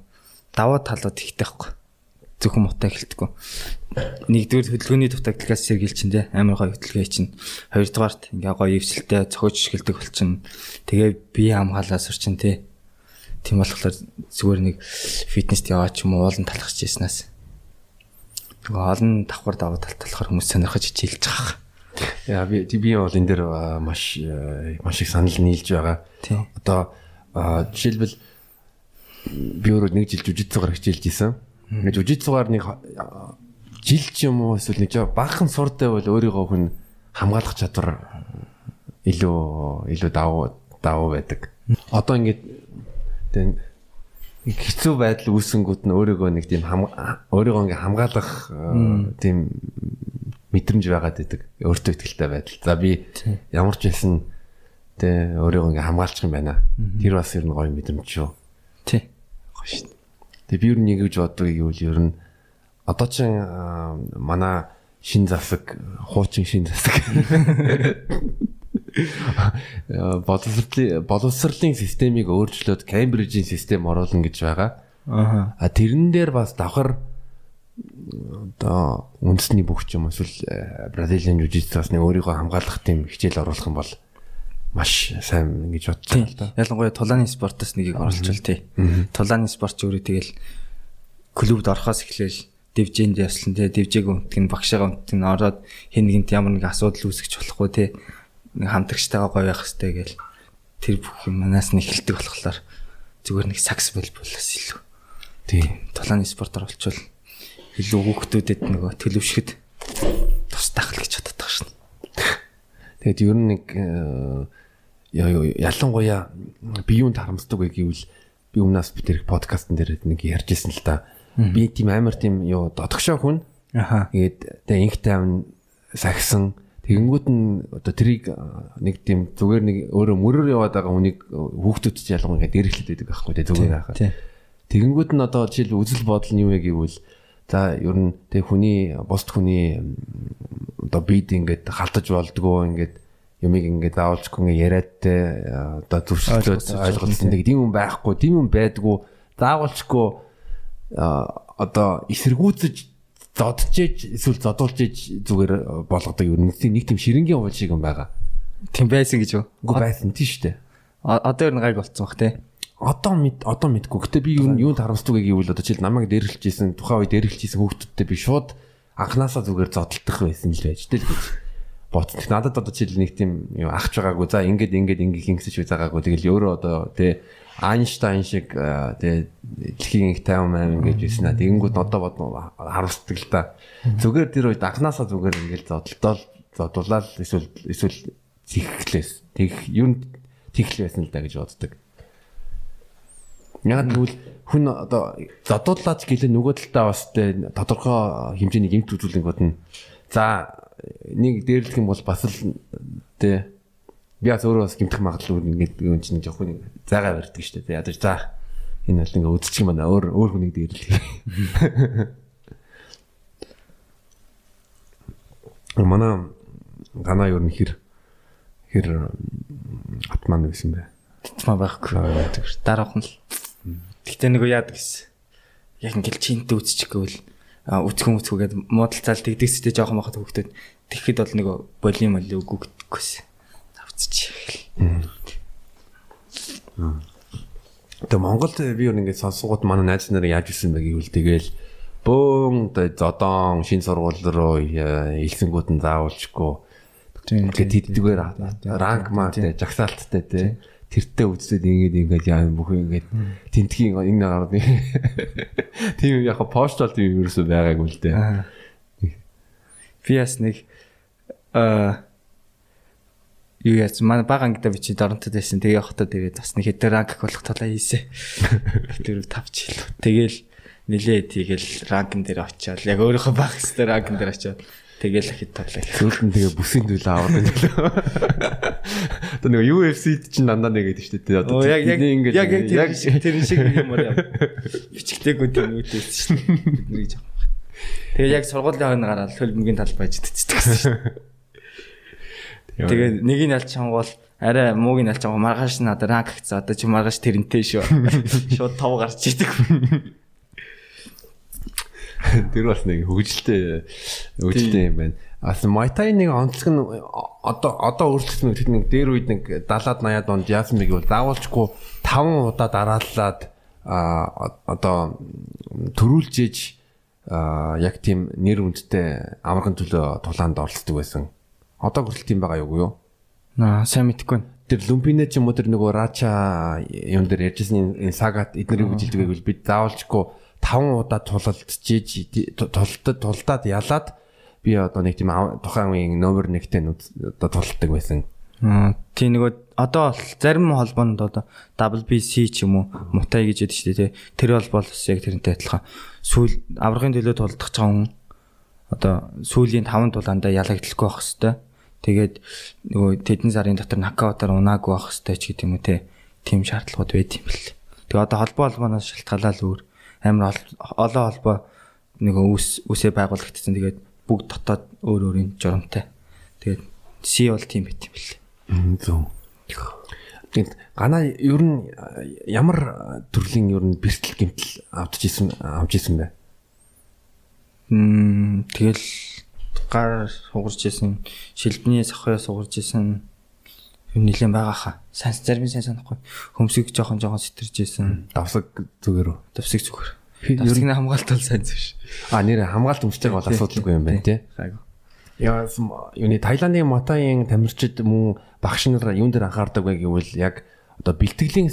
даваа талууд ихтэй байхгүй зөвхөн мутай эхэлдэггүй. Нэгдүгээр хөдөлгөөний дутагдлагаас сэргийл чинь те амар гоё хөдөлгөө чинь. Хоёрдугаарт ингээ гоё ивсэлтэй цохиж эхэлдэг бол чинь. Тэгээ бие хамгаалаа сурчин те. Тийм болохоор зүгээр нэг фитнест яваач юм уу уулын талхаж яснаас. Тэгээ олон давхар даваа тал талахаар хүмүүс сонирхож хичээлж байгаа. Яа би би бол энэ дээр маш маш их санал нийлж байгаа. Одоо жишээлбэл би өөрөө нэг жил жүжигцээр хичээлж исэн Ингээд жүжигцугаар нэг жил ч юм уу эсвэл нэг баахан суртай бол өөрийгөө хүн хамгаалах чадвар илүү илүү давуу давуу байдаг. Одоо ингээд тэг хэцүү байдал үүсэнгүүд нь өөрийгөө нэг тийм өөрийгөө ингээ хамгаалах тийм мэдрэмж байгаад байдаг. Өөртөө ихтэй байдал. За би ямар ч байсан тэ өөрийгөө ингээ хамгаалчих юм байна. Тэр бас ер нь гоё мэдрэмж шүү. Тий. Гоё шүү. Тэгээ би юу нэг гэж боддог гэвэл ер нь одоо ч манай шин засаг хуучин шин засаг боловсролын боловсролын системийг өөрчлөөд Кембрижийн систем оруулна гэж байгаа. Аа. А тэрэн дээр бас давхар одоо үндэсний бөхч юм эсвэл Бразилийн жүжигчдаас нэг өөрийгөө хамгаалах тийм хичээл оруулах юм бол маш сайн гэж бодож байна л да. Ялангуяа тулааны спортоос нэгийг оруулчихвал тий. Тулааны спорт ч өөрөө тэгэл клубд орохоос эхлээл дивжэнд явсан тий. Дивжээг өмтг нь багшаага өмтг нь ороод хэн нэгэнт ямар нэг асуудал үүсгэж болохгүй тий. Нэг хамтрагчтайгаа гоё байх хэрэгтэй гээл тэр бүх юм манаас нь эхэлдэг болохоор зүгээр нэг сакс бэл болоос илүү. Тий. Тулааны спорт оруулчихвал илүү хүүхдүүдэд нөгөө төлөвшөхөд тусдах л гэж боддог шин. Тэгээд ер нь нэг э, ялангуяа би юунд харамсдаг вэ гэвэл би өмнөөс би тэр подкастн дээр нэг ярьж ирсэн л та. Би тийм амар тийм юу додгошоо хүн. Аха. Тэгээд тэ инх тайван сагсан тэгэнгүүт нь одоо тэрийг нэг тийм зүгээр нэг өөрөө мөрөөр яваад байгаа хүнийг хүүхдүүд ч ялангуяа дээрэхлээд байдаг байхгүй тэ зүгээр байхаа. Тэгэнгүүт нь одоо жишээл үзэл бодол нь юу вэ гэвэл за ер нь тэг хүний бусд хүний одоо бид ингээд халтаж болдгоо ингээд юмыг ингээд заавалжгүй ингээд яриад те одоо зуршилтөд ойлголцсон нэг тийм юм байхгүй тийм юм байдгүй заавалжгүй одоо эсэргүүцэж зодчээж эсвэл зодуулж зүгээр болгодог юм нэг тийм ширэнгийн уул шиг юм байгаа. Тийм байсан гэж юу? Үгүй байсан тийм шүү дээ. Одоо ер нь гайг болцсон бах те. Одоо мэд одоо мэдгүй. Гэтэ би юу юунд харамсдаг гэвэл одоо жишээл намайг дээрлэжсэн тухайн үед дээрлэжсэн хүүхдүүдтэй би шууд анханасаа зүгээр зодтолдох байсан л байж тэл гэж бодсон. Надад одоо жишээл нэг тийм ахч байгаагүй. За ингээд ингээд ингээд ингэсэж байгаагүй. Тэгэл өөрөө одоо тий Айнштайн шиг тий дэлхийн их 58 ингэж ирсэн аа. Тэгэнгүүт одоо бодно харамсдаг л та. Зүгээр тэр үед анханасаа зүгээр ингээд зодтолдол зодуулаад эсвэл эсвэл зихлээс. Тэг юу тэгл байсан л да гэж боддог. Яг тэгвэл хүн одоо зодуулаач гэлээ нөгөө талдаа бас тодорхой хэмжээний эмт үзүүлэнгүүд нь за нэг дээрлэх юм бол бас л тэ би бас өөрөө бас гимтэх магадлал ингээд юм чинь жоох нэг зайгаа барьдаг шүү дээ. Ядаж за энэ бол ингээд үзчих юм байна. Өөр өөр хүнийг дээрлэх. Манай гана юу нөхөр хэр атман байсан бэ? Тэтмаа байхгүй. Дараах нь л. Гэтэ нөгөө яадаг гэсэн. Яг ингээл чинтэй үсчихгүй л үцхэн үцхүүгээд муудалцаал тэгдэгстэй жоохон махад хөвгдөд тэгэхэд бол нөгөө болим мөл үгүй гэдэггүйсэн. Авцчих. Тэгээ Монголд би юу ингээд сонсгууд манай найз нарыг яаж исэн бэ гэвэл тэгэл бөөн зодон шин сургууль руу илсэнгүүд нь заавалчгүй. Тэгээд тэдгээр ранк маатай жагсаалттай тий тэртээ үзээд ингээд ингээд яа бүх ингээд тентхийн энэ гараад тийм яг постол тийм ерөөсөө байгаагүй л дээ. Би бас нэг аа юу яц манай бага ангида би чи доронтод байсан. Тэгээ явахдаа тэгээд бас нэг хэдэн ранк болох талаа хийсэ. Тэр тавч хэл. Тэгээл нилээ тийгэл ранкн дээр очиад яг өөрийнхөө баг хэстэй ранкн дээр очиад тэгэл ахид тоглоо. Нь тэгээ бүсийн төлөө аваад байлаа. Одоо нэг UFC чинь дандаа нэг гэдэг шүү дээ. Одоо яг яг ингээд яг яг тэр шиг юм уу. Бичгтэйгөө тийм үүдээс шүү дээ. Бидний жоох. Тэгээ яг сургуулийн хойно гараад хөлбөмбөгийн тал байж идчихдэг гэсэн шүү. Тэгээ нэг нь ялч хангуул арай мууг нь ялч хангуул маргааш надад ранк хийцээ одоо чи маргааш тэрнтэй шүү. Шууд тав гарч идэг. Тэр бас нэг хөгжилтэй хөгжилтэй юм байна. Ас Майтай нэг онцлог нь одоо одоо өөрчлөлт нэг нэг дээр үед нэг 70-аад 80-аад онд яасан бэ гэвэл заавалчгүй 5 удаа дарааллаад а одоо төрүүлж иж яг тийм нэр үндтэй амархан төлөө тулаанд оролцдог байсан. Одоо хүртэл тийм байгаа юу юу? Аа сайн мэдгүй байна. Тэр Люмпинэ ч юм уу тэр нөгөө Рача юм дээр ярьжсэн энэ сагат эднэрийг үжилдэг байвал бид заавалчгүй 5 удаа тулалдчихж тулдад тулдаад ялаад би одоо нэг тийм тухайн үеийн номер 1-тэй одоо тулддаг байсан. Аа тий нөгөө одоо бол зарим холбоонд одоо WBC ч юм уу мутай гэж яддаг шүү дээ тэр бол бол яг тэрнтэй адилхан сүүл аврагын төлөө тулдах чам одоо сүүлийн 5 дулаандаа ялагдaltaгүй байх хэвээр Тэгээд нөгөө тэдэн сарын дотор нокаутаар унаагүй байх хэвээр ч гэдэг юм уу те. Тим шаардлагууд байд юм бэл. Тэгээ одоо холбоо холбооноос шалтгаалаад өөр амар олон холбоо нөгөө үс үсээ байгуулагдсан. Тэгээд бүгд дотоод өөр өөрийн журамтай. Тэгээд си бол тийм байт юм бэл. Зөв. Тэгээд ганаа ер нь ямар төрлийн ер нь бэртэл гэмтэл авч исэн авч исэн бэ? Мм тэгэл гар сугарч исэн, шилбний сахаа сугарч исэн юм нилэн байгаа хаа. Сайн зарим сайн санахгүй. Хөмсөг жоохон жоохон сэтэрж исэн. Давсаг зүгээр үү? Давсаг зүгээр. Ер нь хамгаалт бол сайн зүш. А нэр хамгаалт өмсөж байгаа бол асуудалгүй юм байна тий. Яа юуны Таиландын Матагийн тамирчид мөн багш нар юун дээр анхаардаг вэ гэвэл яг одоо бэлтгэлийн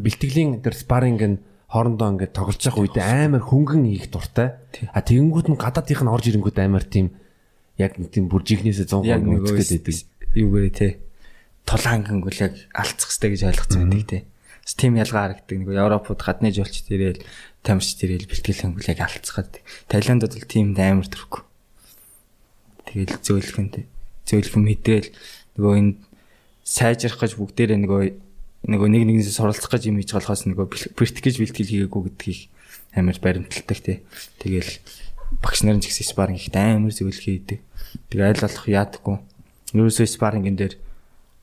бэлтгэлийн тэр спарринг нь хоорондоо ингээд тоглож явах үед амар хөнгөн их дуртай. А тэгэнгүүт нь гадаадынх нь орж ирэнгүүт амар тийм яг нэг тийм бүр жигнэсээ 100% үздэг байдаг. Юугээрээ те. Тулаанган гүл яг алцах хэрэгтэй гэж ойлгоцсон байдаг те. Тим ялгаа харагдаг. Нэг Европод гадны жуулч тэрэл тамирч тэрэл бэлтгэл хөнгөл яг алцгаад. Таиландд бол тийм амар төрөхгүй. Тэгэл зөөлхөн те. Зөөлхөн мэдрэл нөгөө энэ сайжрах гэж бүгдээрээ нөгөө нөгөө нэг нэгнээс суралцах гэж юм хийж болохоос нөгөө практик гэж бэлтгэл хийгээгүй гэдгийг амар баримталдаг те. Тэгэл багш нарын ч гэсэн спарринг ихтэй амар зөвлөх хийдэг. Тэгээ айл болох яадаггүй. Ерөөсөө спаррингэн дээр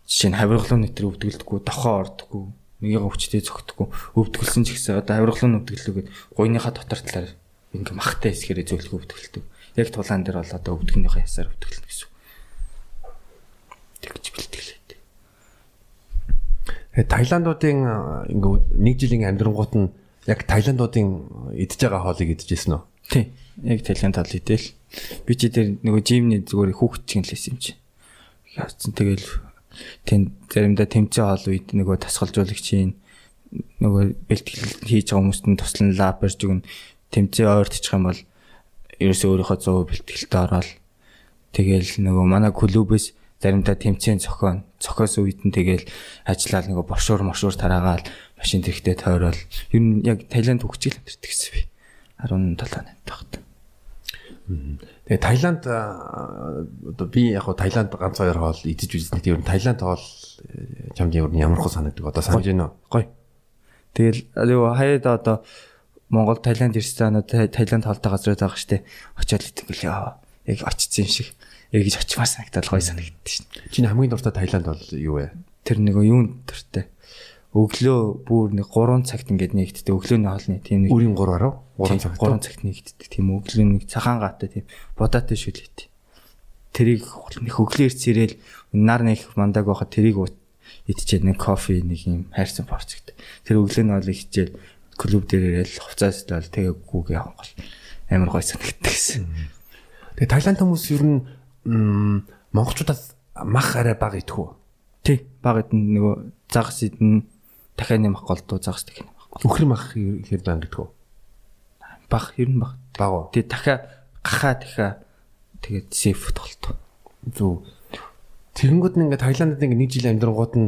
жишээ нь хавиргалуун нэтэр өвдгөлдөггүй, дохоо ордоггүй, нэгийгээ өвчтэй зөгтөггүй. Өвдгөлсөн ч гэсэн одоо хавиргалуун өвдгөлөөгээд гойныхаа дотор талаар ингээ махтай хэсгэрээ зөвлөх өвдгөлдөг. Яг тулаан дээр бол одоо өвдгөнийхөө ясаар өвдгөлнө гэсэн. Тэгж бэлтгэлээ. Тэгээ Таиландуудын ингээ нэг жилийн амьдрангууд нь яг Таиландуудын идж байгаа хоолыг идчихсэн үү? Тийм. Яг Таиланд тал идэл. Би чи тэр нөгөө жимний зүгээр хүүхэд чинь лээс юм чи. Яасан тэгэл тэнд заримдаа тэмцээ хоол үед нөгөө тасгалжуулагчийн нөгөө бэлтгэл хийж байгаа хүмүүст нь туслан лаб барьж өгнө. Тэмцээ ойртчих юм бол ерөөсөө өөрийнхөө 100% бэлтгэлтэй ороод тэгэл нөгөө манай клубээс заримдаа тэмцээн зохион цохоос үед нь тэгэл ажиллаад нөгөө бошуур мошуур тараагаал машин тэрхтээ тойрол ер нь яг Таиланд хөгжил амтэрдэг гэсэн би 17 8 тахт. Тэгээ Таиланд одоо би яг хуу Таиланд ганц хоёр хоол идэж үзсэн. Тэр Таиланд хоол э, чамд ямар ямар хөө санагддаг одоо санаж байна уу? Гой. Тэгэл юу хаяад одоо Монгол Таиланд ирсэн анаа Таиланд хоолтой газрууд байгаа штэ. Очиод идэнгэл яа. Яг очсон юм шиг. эргэж очимаар санагдал гоё санагддаг шин. Чиний хамгийн дуртай Таиланд бол юу вэ? Тэр нөгөө юун дуртай. Өглөө бүр нэг 3 цагт ингээд нэгддэг. Өглөөний хоолны тийм нэг Үрийн 3 гарав. 3 цаг. 3 цагт нэгддэг. Тийм өглөө нэг цагаан гаатай тийм бодаатай шүлээт. Тэрийг нэг өглөө ирц ирээл нар нэг мандаг байхад тэрийг идчихээ нэг кофе нэг юм хайрцан порцгт. Тэр өглөөний хоолыг хичээл клуб дээр ирээл хувцас л тэгээ гүүг явах гол амар гой санагддаг гэсэн. Тэгээ Таиланд хүмүүс ер нь монголчуудаас мах арай бага идэх үү? Тий, бага идэн нөгөө загас идэн дахиад нэмэх голдуу загас дахин нэмэх. Өхөр мах хэр бага идэх үү? Бага ер нь бага. Бага. Тий, дахиад гахаа дахиад тэгээд сейф толтоо. Зүг. Тэгэнгүүт нь ингээд Таиландд ингээд нэг жил амьдрангууд нь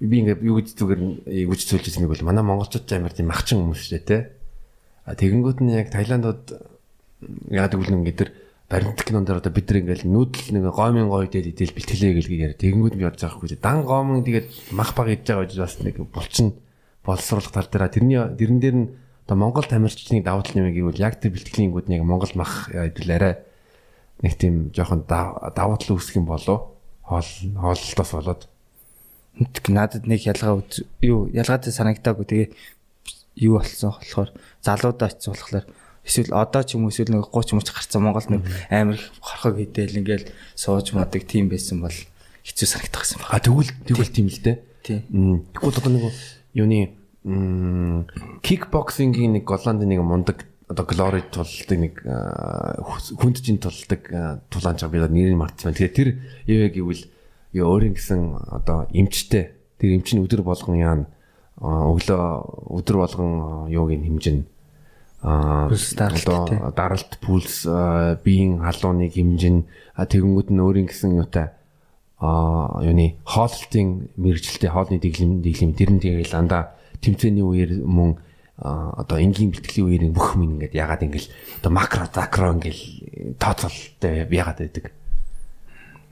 би ингээд юу гэж зүгээр юуж зүйлжсэн нэг бол манай монголчууд амар тийм махчин хүмүүс шүү дээ те. А тэгэнгүүт нь яг Таиландууд яагаад гэвэл ингээд тэр баримт кинон дээр одоо бид нар ингээл нүүдэл нэг гомын гой дээр идэл бэлтгэлээ гэл гээр. Тэгэнгүүт би бодож байгаа хгүй. Дан гомын тэгээд мах баг идж байгаа гэж бас нэг булчин боловсруулах тал дээр тэрний тэрэн дээр нь одоо Монгол тамирчдын давуу тал нэмэг гэвэл яг тэр бэлтгэлийн нэг Монгол мах идэл арай нэг тийм жоохон давуу тал үүсэх юм болоо хоол хооллолтоос болоод надад нэг ялгаа юу ялгаатай санагдаагүй тэгээ юу болсон болохоор залуудаа очсон болохоор эсвэл одоо ч юм уу эсвэл нэг 30 мөч гарцсан Монголд нэг амар их хорхог хийдээл ингээл сууж мадаг тийм байсан бол хэцүү санагдах гэсэн байна. Тэгвэл тэгвэл тийм л дээ. Тийм. Тэгвэл одоо нэг юуны кикбоксингийн нэг Голландын нэг мундаг одоо glory тулдаг нэг хүнджин тулдаг тулаанч би нэрийг мартсан. Тэгэхээр тэр юу гэвэл юу өөрийн гэсэн одоо эмчтэй. Тэр эмч нь өдөр болгон яана. Өглөө өдөр болгон юуг нь хэмжинэ а одоо даралт пульс биеийн халууныг хэмжин. Тэгэнгүүт нь өөрийн гэсэн юутай а юуны хооллолтын мэрэгчлээ хоолны дэглэм дэглэм. Тэр нь тэгэл андаа тэмцээний үеэр мөн одоо энгийн бэлтгэлийн үеэр бүх юм ингээд ягаад ингээл одоо макро закро ингээл тооцоолтой ягаад байдаг?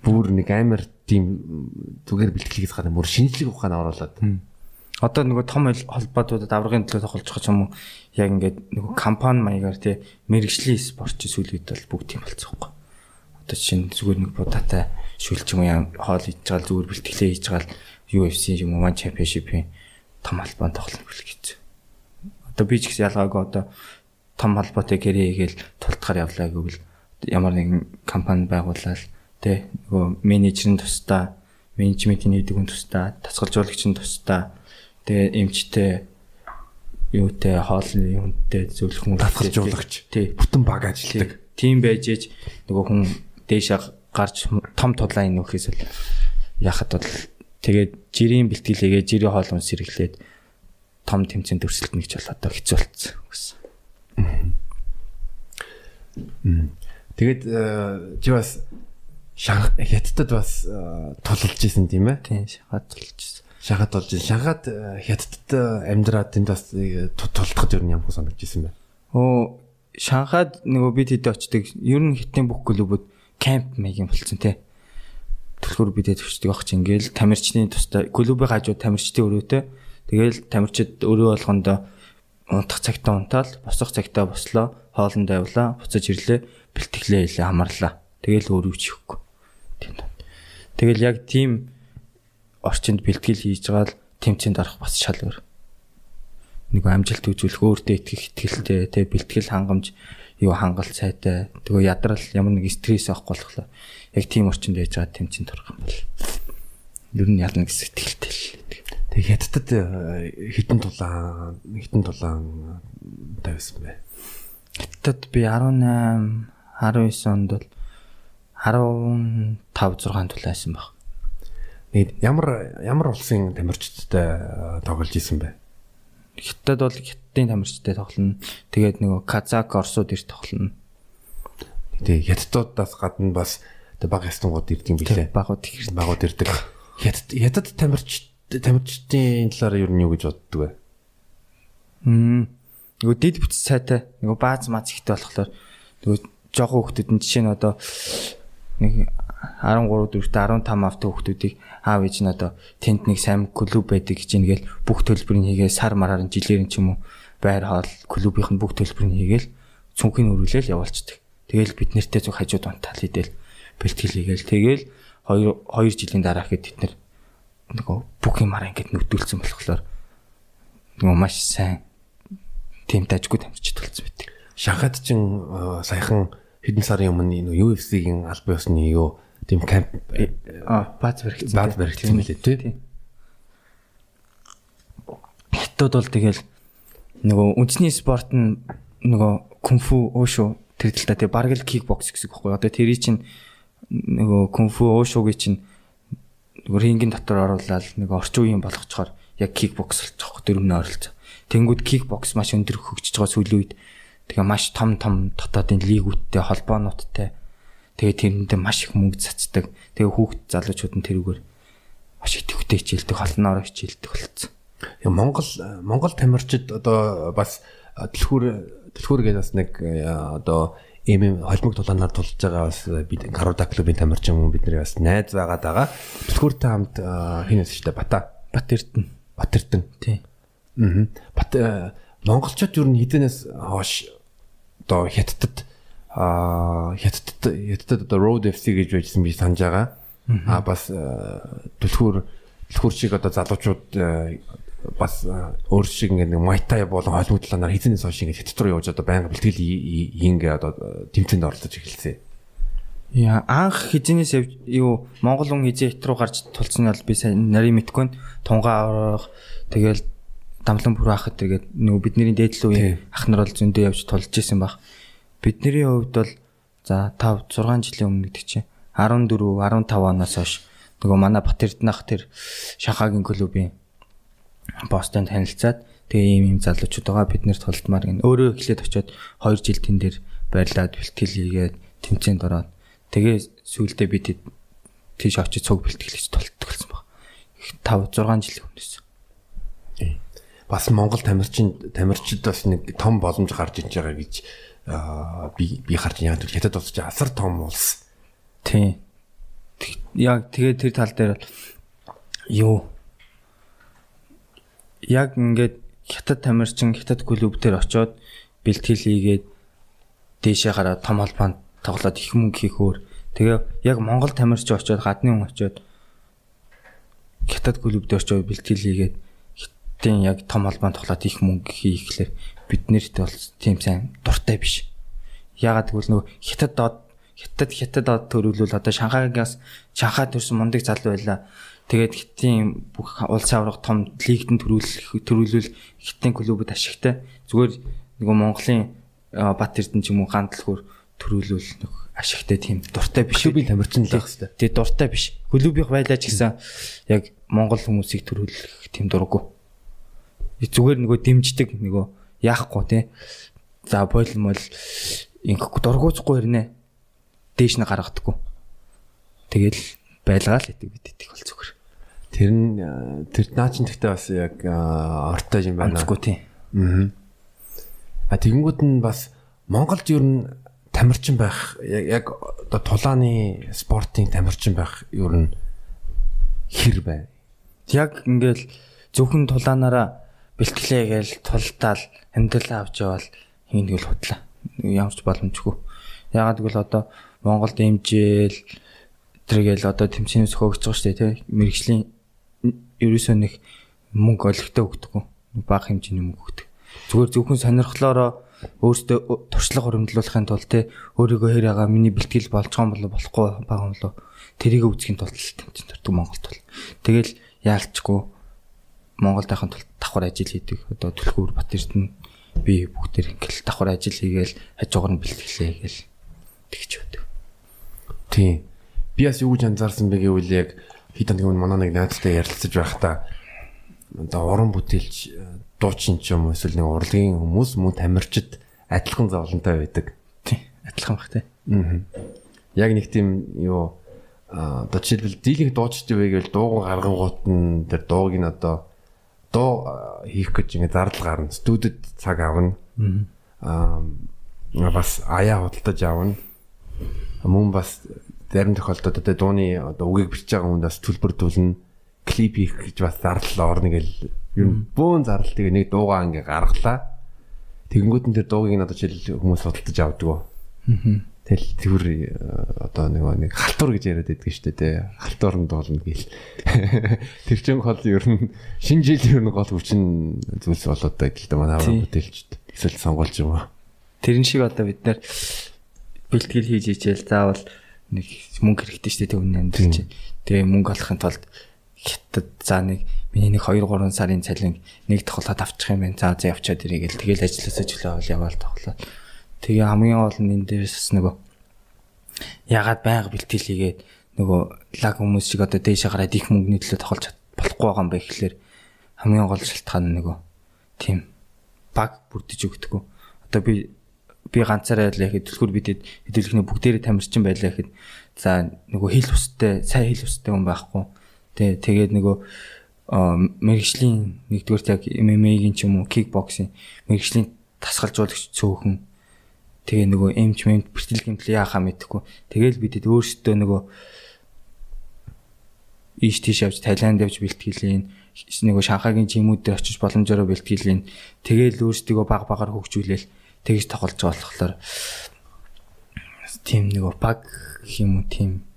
Бүр нэг амар тийм зүгээр бэлтгэлээс гадна бүр шинжлэх ухаан оруулаад одоо нөгөө том холбоотуудад аврагын төлөө тохиолж байгаа юм уу? Яг ингээд нөгөө компани маягаар тий мэрэгжлийн спорт сүүлүүд бол бүгд тийм болцсоохгүй одоо чинь зүгээр нэг будаатай шүлч юм яа хоол хийж байгаа зүгээр бэлтгэлээ хийж байгаа UFC юм уу ман чемпионшипийн том албанд тоглоно гэх гэж одоо би ч гэсэн ялгаагүй одоо том холбоотой гэрээ хийгээл тултахаар явлаа гэвэл ямар нэгэн компани байгуулаад тэ нөгөө менежер нь тусдаа менежментийн нэгдэг хүн тусдаа тасгалжуулагч нь тусдаа тэгээ эмчтэй юутэй хоолны юмтай зөвлөх хүн тасгалжуулагч. тий бүтэн баг ажилладаг тийм байж ээж нөгөө хүн дээшээ гарч том тудлаа инүүхээс л яхад бол тэгээд жирийн бэлтгэлээгээ жирийн хоол унс сэргэлээд том тэмцээнд өрсөлдөнө гэж бол одоо хэцүү болцсон гэсэн. Тэгээд чи бас хятадд бас тулалж исэн тийм ээ? Тийм, шахаад тулж исэн. Шахаад тулж исэн. Шахаад хятадд амьдраад тэнд бас тултахад ер нь ямар санагдаж исэн бэ? Оо, Шанхайд нөгөө бид хэд очдөг. Ер нь хитэн бүх клубуд кемп маягийн болцсон тий. Түлхүүр бидэд төвчдөг ах чинь ингээл тамирчны тустай клубын хажуу тамирчдын өрөөтэй Тэгэл тамирчид өрөө болгондоо унтах цагтаа унтаал, босох цагтаа бослоо, хоолнд авлаа, буцаж ирлээ, бэлтгэлээ хийлээ, хамарлаа. Тэгэл өөрөө чихгүй. Тийм. Тэгэл яг тийм орчинд бэлтгэл хийж байгаа л тэмцээнд орох бас шал өөр. Нэг амжилт үзүүлэх өөртөө итгэх итгэлтэй, тэг бэлтгэл хангамж юу хангалт сайтай. Тэгээ ядрал ямар нэг стресс авахгүй болохоор яг тийм орчинд байж байгаа тэмцээнд орох юм бол ер нь ялна гэсэн итгэлтэй л. Тэг хятадд хитэн тулаан хитэн тулаан тавьсан бэ. Хятадд би 18 19 онд бол 15 6 тулаасан баг. Нэг ямар ямар улсын тамирчидтай тоглож исэн бэ? Хятад бол хятадын тамирчидтай тоглоно. Тэгээд нөгөө Казак, Орсууд ирж тоглоно. Тэгээ хятадуудаас гадна бас баг ястангууд ирдэг юм билээ. Багууд ирдэг. Багууд ирдэг. Хятад хятад тамирч тамирчдын талаар юу нь юу гэж боддог вэ? Мм. Нөгөө дид бүтц сайтай нөгөө бааз мац ихтэй болохоор нөгөө жоохон хүүхдүүд нь жишээ нь одоо нэг 13 дөрөвтэй 15 автай хүүхдүүдийг аав ээж нь одоо тэнд нэг сайн клуб байдаг гэж ингээл бүх төлбөрийг хийгээ сар мараар нь жилээр нь ч юм уу байр хоол клубийнх нь бүх төлбөрийг хийгээл цүнхийн өрүүлэл явуулцдаг. Тэгэл бид нэртэй зүг хажууд унтаал хийдэл бэлтгэл хийгээл тэгэл 2 2 жилийн дараа хэд тэд нар нөгөө бүх юмараа ингээд нүдүүлсэн болохоор нөгөө маш сайн тийм дажгүй тамирчид болсон байдаг. Шанхайд чин э, саяхан хэдэн сарын өмнө нөгөө UFC-гийн албан ёсны юу тийм камп а бац баригдсан. Бац баригдсан мэлээ тий. Хятад бол тэгэл нөгөө үндэсний спорт нь нөгөө кунфу ошо тэр л та тий бараг л кикбокс гэсэн үг байхгүй. Одоо тэрий чинь нөгөө кунфу ошогийн чинь нөгөө рингийн дотор оруулаад нэг орчин үеийн болгочоор яг кикбокс болчихгоо дөрөвнө оролцоо. Тэнгүүд кикбокс маш өндөр хөгжиж байгаа сүүлийн үед. Тэгээ маш том том дотоодын лигүүдтэй холбоонуудтай тэгээ тэрэндээ маш их мөнгө цацдаг. Тэгээ хүүхд залуучууд нь тэрүүгээр маш их төвтэй хичээлдэг, холноороо хичээлдэг болсон. Монгол Монгол тамирчид одоо бас дэлхүүр дэлхүүр гэдэг бас нэг одоо ийм холимог тулаанаар тулж байгаа бас бид Каруда клубын тамирчин хүн бидний бас найз байгаад байгаа. Түлхүүртэй хамт хин нэс штэ Бата. Бат Эрдэнэ. Бат Эрдэнэ. Тий. Аа. Бат монголчууд юу н хідэнээс хоош одоо хятадд аа хятадд хятадд одоо Road FC гэж байжсэн би санаж байгаа. Аа бас түлхүүр түлхүүр шиг одоо залуучууд бас өөр шиг ингээд нэг майтай болон холимодланаар хизэнээс хойш ингээд хятад руу явж одоо байнга бэлтгэл ингээ одоо тэмцээнд оролцож эхэлсэн. Яа анх хизэнээс юу Монгол хүн хизээ хит руу гарч тулцсан бол би сайн нарийн мэдгүй тунгаа авах тэгэл дамлан бүр ахад тэгээд нөгөө бидний дээдлүү үе ах нар бол зөндөө явж тулж исэн баг. Бидний хувьд бол за 5 6 жилийн өмнө гэдэг чинь 14 15 оноос хойш нөгөө манай Батэрднах тэр Шанхагийн клубын бостон танилцаад тэгээ ийм ийм залуучууд байгаа бид нэр толдмаар гэн өөрөө эхлээд очиод 2 жил тэн дээр байрлаад бэлтгэл хийгээд тэмцээнд ороод тэгээ сүүлдээ бид тийш очиж цуг бэлтгэлж толтдог болсон баг. 5 6 жилийн өмнөөс. Бас Монгол тамирчин тамирчид бас нэг том боломж гарч иж байгаа гэж би би харж яг тэр хятад чи асар том улс. Тийм. Яг тэгээ тэр тал дээр юу яг ингээд хятад тамирчин хятад клуб дээр очоод бэлтгэл хийгээд дээшээ гараад том холбоонд тоглоод их мөнгө хийх өөр. Тэгээ яг Монгол тамирчин очоод гадны хүн очоод хятад клуб дээр очоод бэлтгэл хийгээд хятадын яг том холбоонд тоглоод их мөнгө хийхлээр бид нэрт бол тийм сайн дуртай биш. Ягаад гэвэл нөгөө хятад доод хятад хятад доод төрүүлвэл одоо Шанхайгаас Шанхай төрсэн мундаг залуу байла Тэгээд хитийн бүх улс аврах том лигтэн төрүүлэх төрүүлвэл хитийн клубуд ашигтай. Зүгээр нөгөө Монголын Бат Эрдэнэ ч юм уу гандлахөр төрүүлвэл нэг ашигтай тийм дуртай биш. Клубын тамирчин л байх хэвээр. Тэгээд дуртай биш. Клубийнх байлаа ч гэсэн яг Монгол хүмүүсийг төрүүлэх тийм дурггүй. Зүгээр нөгөө дэмждэг нөгөө яахгүй тий. За бойл мол ингэхгүй дургуйцгүй хэрнэ. Дээш нь гаргадаггүй. Тэгэл байлгаа л идэг бид идэх бол зүгээр. Тэр нь тэр наа чин гэхдээ бас яг ортой юм байна. Онцгүй тий. Аа. А тэгэнгүүт нь бас Монголд юу н тамирчин байх яг одоо тулааны спортын тамирчин байх юу н хэр бай. Яг ингээл зөвхөн тулаанаараа бэлтгэлээ гээл тултаал амьдрал авч явал хин тэгэл худлаа. Ямарч боломжгүй. Ягаад гэвэл одоо Монголд имжээл тэргээл одоо тэмцээнээс хөгжиж байгаа шүү дээ тий. Мэргэжлийн ерөөсөө нэг мөнгө олигтой өгдөггүй. Бага хэмжээний мөнгө өгдөг. Зүгээр зөвхөн сонирхлоороо өөртөө туршлага хөрөмдлүүлэхин тулд те өөрийгөө хэрээгаа миний бэлтгэл юм болоо болохгүй байгаа юм болоо тэрийг үзхийн тулд тэмцэн төрдөг Монголд бол. Тэгэл яалчгүй Монголд байхын тулд давхар ажил хийдэг. Одоо төлхөөр бат эрдэнэ би бүгдээр ингээл давхар ажил хийгээл хажуугаар нь бэлтгэлээ гээл тэгж өгдөг. Тийм. Би бас юу гэж анзаарсан бэ гэвэл яг хэд хоногийн өмнө манай нэг найзтай ярилцаж байхдаа одоо уран бүтээлч дуучин ч юм эсвэл нэг урлагийн хүмүүс мөн тамирчид адилхан зовлонтой байдаг. Тий. Адилхан бах тий. Аа. Яг нэг тийм юу одоо жишээлбэл дийлэнх вэ гэвэл дууг гаргангуут нь тэр дууг нь одоо дуу хийх гэж ингэ зардал гарна. Студид цаг авна. Аа бас аяа худалдаж авна. Мөн бас зарим тохиолдолд одоо дууны одоо үгийг бичиж байгаа хүндээс төлбөрдүүлнэ клип хийх гэж бас зардал орно гэл юм бөөн зардал тэгээ нэг дуугаа ингээ гаргалаа тэгэнгүүт тэр дуугийг надад жишээл хүмүүс судалдаж авдаг. Тэгэл тэр одоо нэг нэг халтур гэж яриад байдаг шүү дээ тий. Халтуурн дуулна гээл. Тэр чин гол ер нь шинэ жил ер нь гол хүчин зүйлс болоод байдаг л да манай аваа бүтээлчд. Эсвэл сонгуульч юм аа. Тэрэн шиг одоо бид нар бэлтгэл хийж ичээл заавал нэг мөнгө хэрэгтэй шүү дээ үнэ амьдрал чинь. Тэгээ мөнгө олохын тулд хятад за нэг миний нэг 2 3 сарын цалин нэг тоглоод авчих юм байна. За за явчаад ирээ гэл тэгэл ажилласаа чөлөө яваал тоглоо. Тэгээ хамгийн гол нь энэ дээрээс бас нөгөө ягаад байга бэлтгэл хийгээд нөгөө лаг хүмүүс шиг одоо дээшээ гараад их мөнгөний төлөө тоглож болохгүй байгаа юм бэ гэхлээр хамгийн гол шалтгаан нь нөгөө тийм баг бүрдэж өгдөггүй. Одоо би би ганцаараа л яхэд төлхөр бидэд хэдүүлэхний бүгдээрээ тамирчин байлаа гэхэд за нөгөө хил устай сайн хил устай хүн байхгүй. Тэ тэгээд нөгөө мэрэгжлийн нэгдүгээр яг MMA-гийн ч юм уу кикбоксинг мэрэгжлийн тасгалжуулагч цөөхөн тэгээ нөгөө эмч мэмт бэртэл гэмтэл яахаа мэдэхгүй тэгээл бидэд өөрсдөө нөгөө ийш тийш явж Таиланд явж бэлтгэлээ нөгөө Шанхайгийн жимүүд дээр очиж боломжоор бэлтгэлээ тэгээл өөрсдөө баг багаар хөгжүүлээл тэгж тоглож байгаа болохоор тийм нөгөө баг юм уу тийм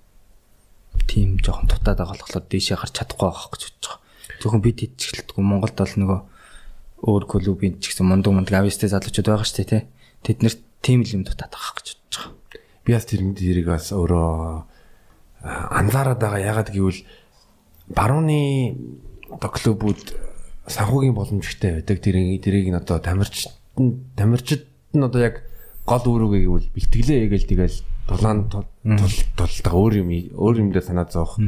тийм жоохон дутаад байгаа болохоор дээшээ гарч чадахгүй байгаа гэж бодож байгаа. Зөвхөн бид ичгэлтгүй Монголд бол нөгөө өөр клубын ч гэсэн мундаг мундаг авьяастай залуучууд байгаа шүү дээ тий. Тэд нэр тийм л юм дутаад байгаа гэж бодож байгаа. Би бас тэр тэрийг бас өөрөө анзаараад байгаа. Ягаад гэвэл барууны одоо клубүүд санхүүгийн боломжтой байдаг. Тэрийг тэрийг нь одоо тамирч тамирчид нь одоо яг гол үүрүүгээ гэвэл бэлтгэлээ ээгээл тэгэл дулаан тулдаг өөр юм өөр юм дээр санаа зовох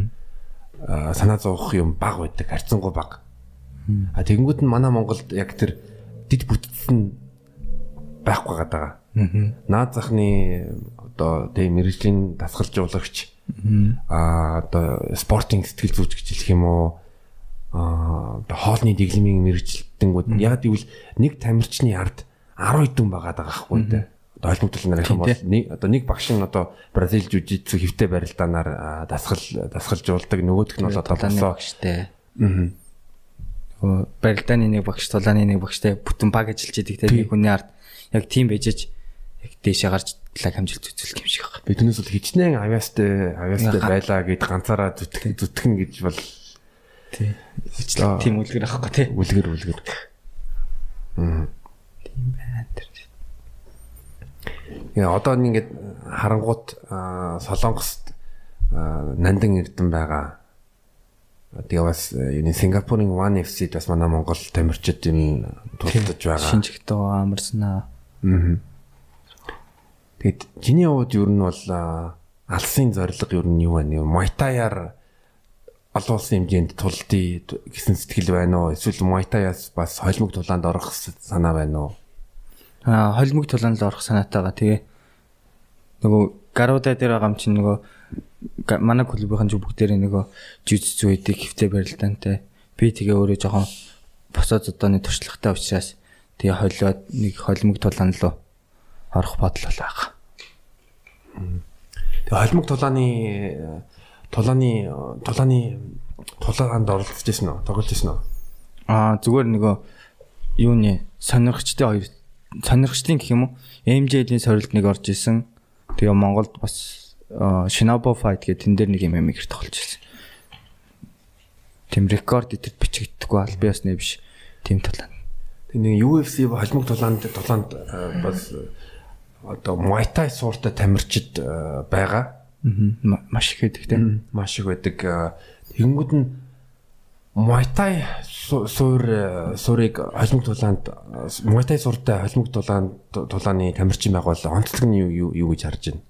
санаа зовох юм баг байдаг харьцангуй баг. А тэгэнгүүт нь манай Монголд яг тэр дид бүтцэн байхгүй гадаг. Наад захны одоо тийм мэрэгжлийн дасгалжуулагч а одоо спортинг сэтгэл зүйч гэж хэлэх юм уу? А одоо хоолны дэглэмийн мэрэгчлэлтэнгүүд. Яг гэвэл нэг тамирчны ард 10 хэдэн байгаад байгаа байхгүй дээ одоо холбогдол нар юм бол нэг одоо нэг багш нь одоо Бразил жижигцүү хөвтэй барилдаанаар дасгал дасгалжуулдаг нөгөөх нь бол одоо багштай. Аа. Барилдааны нэг багш, тулааны нэг багштай бүтэн баг ажиллаж идэг те нэг хүний ард яг тийм байжж яг дээшээ гарч лаг хамжилт үзүүлэх юм шиг байна. Би түүнээс бол хичнээн авьяастай авьяастай байлаа гэд ганцаараа зүтгэн зүтгэн гэж бол тийм үлгэр авахгүй те. Үлгэр үлгэр. Аа. Тийм байна тэр. Яа одоо ингээд харангуут Солонгост нандин эрдэн байгаа. Тэгээ бас юуны Сингапурын One FC-д бас манай Монгол тамирчид юм тулдаж байгаа. Шинжигтэй амарснаа. Аа. Тэгэд чиний хувьд ер нь бол алсын зорилго ер нь юу вэ? Майтаяар олон улсын хэмжээнд тулдъя гэсэн сэтгэл байна уу? Эсвэл Майтаяас бас холимог тулаанд орох санаа байна уу? Аа холимог тулаанд орох санаатайгаа тэгээ нөгөө гаруудаа дээр байгаа юм чинь нөгөө манай клубийн зүг бүгдээрээ нөгөө жүжиг зүйдэг хөвтэй барилдаантай. Би тэгээ өөрөө жоохон босоод одооны туршлагатай учраас тэгээ холиод нэг холимог тулаан руу орох бодол байгаа. Тэгээ холимог тулааны тулааны тулааны тулаанд оролцож ирсэн үү? Тоглож ирсэн үү? Аа зүгээр нөгөө юуны сонирхчдын хоёр сонирхчдын гэх юм уу? MJ-ийн сорилт нэг орж исэн. Тэгээ Монголд бас Shinobu Fight гэх тэн дээр нэг юм амиг тоглож ирсэн. Тэм рекорд идэт бичигддэггүй аль би бас нэ биш. Тим тулаан. Тэг нэг UFC холимог тулаанд тулаанд бас одоо Thai сууртай тамирчид байгаа. Маш их байдаг тийм. Маш их байдаг. Тэгэнгүүт нь Muay Thai суур суурийг холимог тулаанд Thai сууртай холимог тулаанд тулааны тамирчин байгуул онцлог нь юу юу гэж харж байна?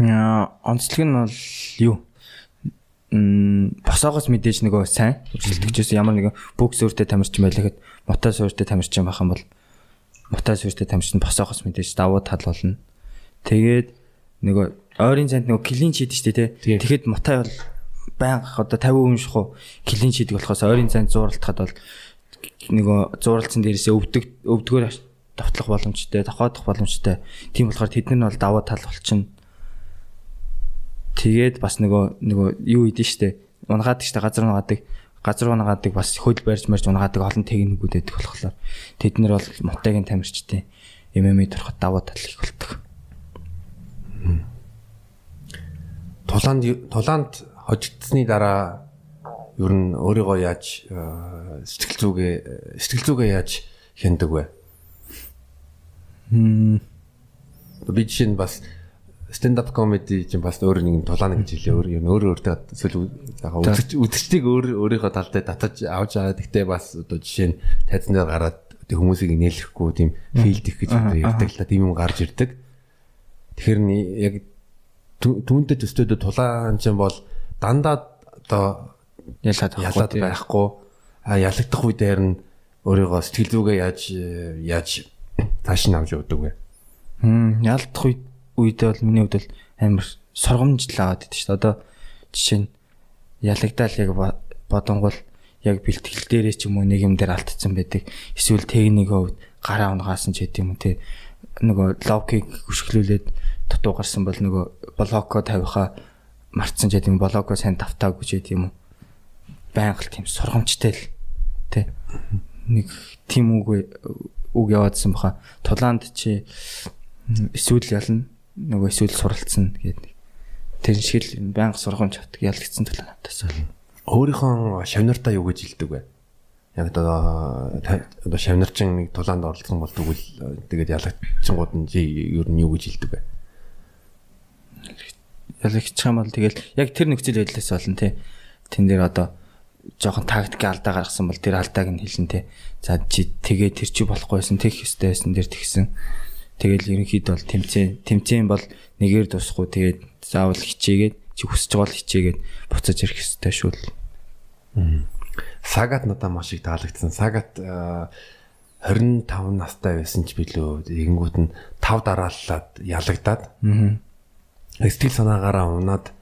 Яа, онцлог нь бол юу? Босоогоос мэдээж нөгөө сайн үргэлжлэгчээс ямар нэгэн бүх сууртай тамирчин байлаа гэхэд мутай сууртай тамирчин байх юм бол мутай сууртай тамирчин босоогоос мэдээж давуу тал болно. Тэгээд нөгөө ойрын цанд нөгөө клин чийд штэ тий. Тэгэхэд мутай бол байнга одоо 50% шухуу клин шийдэг болохоос ойрын цайнд зууралтахад бол нөгөө зууралцсан дээрээсээ өвдөг өвдгөр давтлах боломжтой, тохиодох боломжтой. Тийм болохоор тэд нар бол даваа тал болчихно. Тэгээд бас нөгөө нөгөө юу идэв штэ. Унгаадаг штэ газар унгаадаг газар унгаадаг бас хөл барьж марж унгаадаг олон техникүүд байдаг болохоор тэд нар бол мотогийн тамирчдын MMA дөрөхөд даваа тал их болдог. тулаанд тулаанд хожигдсны дараа ер нь өөрийгөө яаж э, сэтгэл зүгээ сэтгэл зүгээ яаж хяндаг вэ? Хм Би жишээ нь бас stand up comedy чинь бас өөр нэг тулаана гэж хэлээ. Өөр юм өөр өөртөө эсвэл яг үзэгч үзэгчдийг өөр өөрийнхөө талдаа татаж авч байгаа. Гэхдээ бас одоо жишээ нь тайзан дээр гараад хүмүүсийг нээлэхгүй тийм филд их гэж одоо ярьдаг л та тийм юм гарч ирдэг. Тэгэхээр яг түүнтэй төстөөд тулаан чинь бол дандаа одоо ялаад ялаад байхгүй а ялагдах үе дээр нь өөрийгөө сэтгэл зүгээ яаж яаж тааш нь авч явдаг вэ? Хм ялдах үед үедээ бол миний хувьд бол амар сургамжлал аваад идэв шүү дээ. Одоо жишээ нь ялагдаал яг бодонгол яг бэлтгэл дээрээ ч юм уу нэг юм дээр алдсан байдаг. Эсвэл техникийн хувьд гараа унгаасан ч гэдэм юм те. Нөгөө логикийг хөшгөлүүлээд дутуу гарсан бол нөгөө блоко тавихаа мартсан ч гэдэм блоко сайн давтаагүй ч гэдэм юм. Байнга л тийм сургамжтай л те. Нэг тийм үг үг яваадсан баха. Тулаанд чи эсвэл ялна нөгөө эсвэл суралцсан гэдэг. Тэр шиг л байнга сургамж авдаг ялгцсан төлөө надаас бол. Өөрийнхөө шавнартаа юу гэж хэлдэг вэ? Яг одоо одоо шавнарчин нэг тулаанд оролцсон бол тэгвэл тэгээд ялгцсангууд нь ер нь юу гэж хэлдэг вэ? Ялагчих юм бол тэгэл яг тэр нөхцөл байдлаас болно тий. Тэн дээр одоо жоохон тактик алдаа гаргасан бол тэр алдааг нь хэлнэ тий. За чи тэгээ тэр чи болохгүйсэн хэвтэй байсан дээр тэгсэн Тэгэл ерөнхийдөө бол тэмцээн тэмцээн бол нэгээр дуусахгүй тэгээд заавал хичээгээд чи хүсэж байгаа л хичээгээд буцаж ирэх хэрэгтэй шүү л. Сагат надад маш их таалагдсан. Сагат 25 настай байсан ч билүү. Тэгэнгүүт нь 5 дарааллаад ялагдаад. Сэтгэл санаагаараа унаад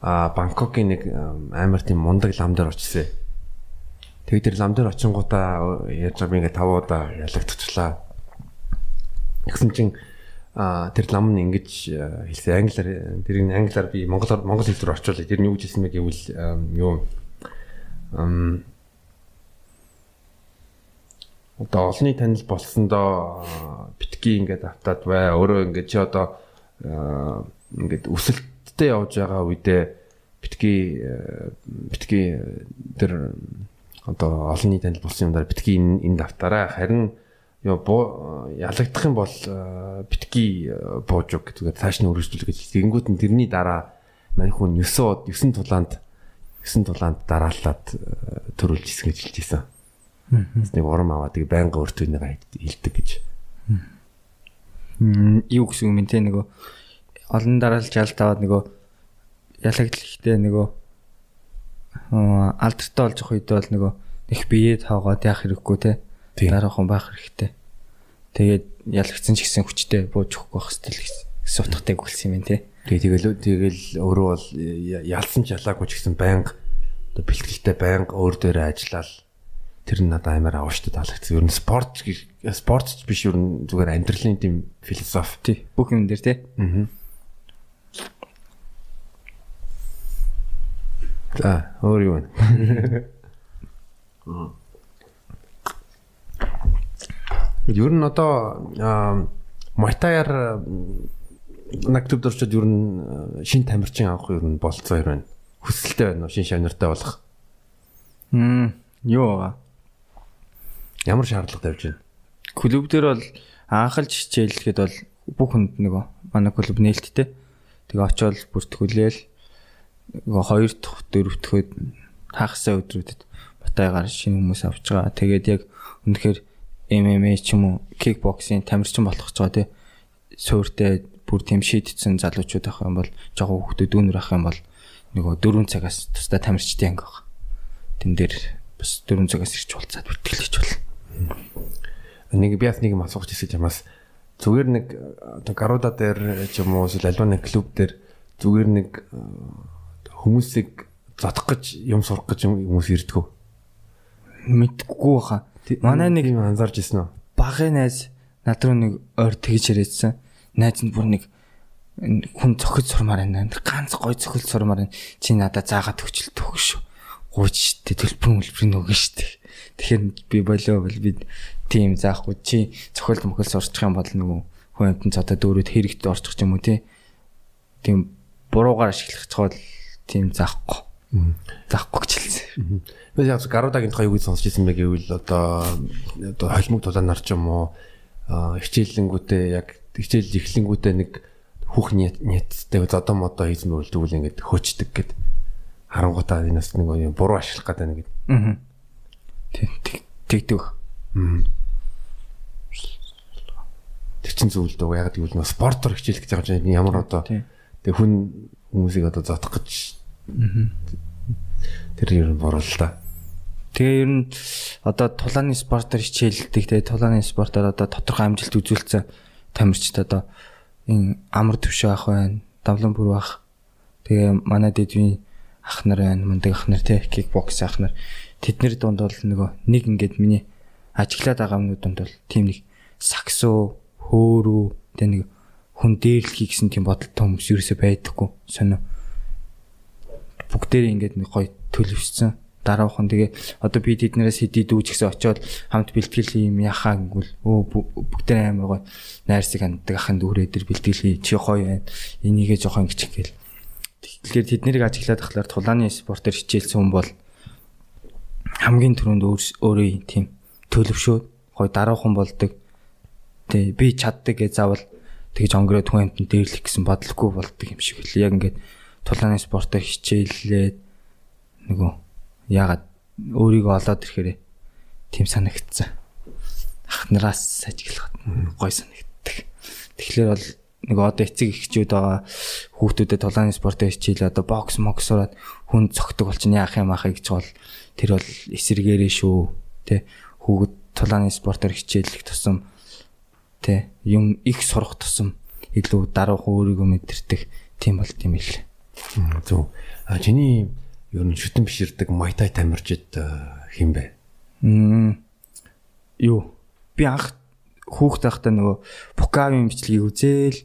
Бангкокийн нэг амар тийм мундаг лам дээр очсон. Тэгээд тэр лам дээр очингуудаа яаж байгаа би ингээ 5 удаа ялагдчихлаа Тэгсэн чинь а тэр лам нь ингэж хэлсэн англиар тэрийг англиар би монголоор монгол хэл рүү орчуулъя. Тэр нь юу гэж хэлсэн бэ гэвэл юу ам одоо олонний танил болсондоо битгий ингээд автаад бай. Өөрөө ингээд чи одоо ингээд өсөлттэй явж байгаа үедээ битгий битгий тэр одоо олонний танил болсон юм даа битгий энд автаарай. Харин ёо ялагдах юм бол битгий бууж үг гэдэг цааш нь өргөжлөх гэж тэгэнгүүт нь тэрний дараа мань хүн 9 9 тулаанд 9 тулаанд дараалаад төрүүлж исэн гэж хэлж ийсэн. Нэг урам аваад тэгээ байнга өөртөө нэг хилдэг гэж. Юу гэсэн юм те нөгөө олон дараалж ялт аваад нөгөө ялагдлахтэй нөгөө алдартай болж явах үед бол нөгөө их биеэ тоогоод яах хэрэггүй те дараахан байх хэрэгтэй. Тэгээд ялгцсан ч гэсэн хүчтэй бууж өгөх байх хэвэл гэсэн утгатай өгсөн юм тий. Тэгээ тэгэл тэгэл өөрөө бол ялсан ч ялаагүй ч гэсэн байнга оо бэлтгэлтэй байнга өөр дээрээ ажиллаад тэр нь надад амар авааштай таалагдсан. Ер нь спорт спортч биш ер нь зүгээр амьдралын тийм философи. Тий. Бүх юм дээр тий. Аа. За, өөр юу вэ? Аа. Ер нь одоо Майтаяар нактубд орчод ер нь шин тамирчин авах ер нь болцоо ер байна. Хүсэлтэй байна уу шин шавнартай болох? Хм, юу байгаа? Ямар шаардлага тавьж байна? Клуб дээр бол анхалж хичээлэхэд бол бүх хүнд нөгөө манай клуб нээлттэй. Тэгээ очиод бүртгүүлээл нөгөө хоёр дахь дөрөв дахь хагасаа өдрүүдэд батайгаар шинэ хүмүүс авч байгаа. Тэгээд яг үнэхээр MMA ч юм уу кикбоксинг тамирчин болох гэж байгаа тий. Суурьтай бүр тийм шийдсэн залуучууд ах юм бол жоохон хүүхдүүд дүүнэр ах юм бол нөгөө 4 цагаас тусдаа тамирчтай анги баг. Тэн дээр бас 4 цагаас ирч болцаад бүртгэлж бол. Нэг би бас нэг юм асуух гэсэн юмас зүгээр нэг оо гаруда дээр ч юм уу эсвэл альва нэг клуб дээр зүгээр нэг хүмүүсийг зодох гэж юм сурах гэж хүмүүс ирдгүү. Мэдгүй баха. Манай нэг юм анзаарч ирсэн үү? Багын найз над руу нэг ойр тэгж яриадсан. Найз нь бүр нэг хүн цохиж сурмаар байна. Ганц гой цохиж сурмаар байна. Чи надад заагаад төгчл төгш шүү. Гууч штэ төлбөр мөлбөрийн өгнө штэ. Тэгэхээр би болоо бол би тийм заахгүй чи цохилт мөхөл сурчих юм бол нөгөө хүн амтан цаатаа дөрөд хэрэгт орчих юм уу тий. Тийм буруугаар ашиглах чухал тийм заахгүй. Заахгүй гэж хэлсэн. Би яг Гарудагийн тухай юу гэж сонсч ирсэн бэ гэвэл одоо одоо холимог тулаанаар ч юм уу хичээллэнгүүтээ яг хичээл эхлэнгүүтээ нэг хүүх нийттэй зодоо модоо хийсэн бол тэгвэл ингээд хөөчдөг гэд харангуйтаа энэ бас нэг юм буруу ашиглах гэдэг нэг. Аа. Тэгдэг. Аа. Тэр чин зүйл дөө яг гэвэл спортоор хичээл гэж байгаа чинь ямар одоо тэг хүн хүмүүсийг одоо зодох гэж. Тэр ер нь буруу л да. Тэгээ ер нь одоо тулааны спортоор хичээлдэг тэгээ тулааны спортоор одоо тодорхой амжилт үзүүлсэн тамирчид одоо энэ амар төвшөө ах байна, давлан бүр ах. Тэгээ манай дэдвийн ах нар байна, мундаг ах нар тий кикбокс ах нар. Тэднэр дунд бол нөгөө нэг ингээд миний ажиглаад байгаа юмнууд дунд бол тийм нэг саксо, хөөрүү тэгээ нэг хүн дээрлэхий гэсэн тийм бодолтой хүмүүс ерөөсөй байдаггүй сонио. Бүгдээрээ ингээд нэг гоё төлөвшсөн дараахан тэгээ одоо би тэднээс хэдий дүүж гэсэн очиод хамт бэлтгэл юм яхаа гэвэл өө бүгдээ амар гой найрсыг ханддаг ахын дүүрээ дээр бэлтгэл чи гоё байна энийгээ жоохон гिच гээл тэгэхээр тэднийг ажиглаад ахлаар тулааны спортоор хичээлсэн хүн бол хамгийн түрүүнд өөрөө тийм төлөвшөөд гой дараахан болдог. Тэгээ би чаддаг гэж заавал тэгж онгороо түн амтнд дээрлэх гэсэн бодлогүй болдог юм шиг л. Яг ингээд тулааны спортоор хичээллээд нөгөө яагаад өөрийгөө олоод ирэхээр тийм санагдсан. Ахнараас ажиглахад гой санагддаг. Тэгэхээр бол нэг одоо эцэг эхчүүд байгаа хүүхдүүдэд тулааны спорт хичээл одоо бокс моксороод хүн цогтөг бол чинь яах юм аах гэж бол тэр бол эсэргээрээ шүү тэ хүүхэд тулааны спортоор хичээлэх тусам тэ юм их сурах тусам илүү даруух өөрийгөө мэдэрдэг тийм бол тийм л. Зөв. А чиний ер нь шүтэн биширдэг майтай тамирчид хэм бэ? Мм. Юу? Би анх хүүхд байхдаа нөгөө Букавийн бичлэгийг үзээл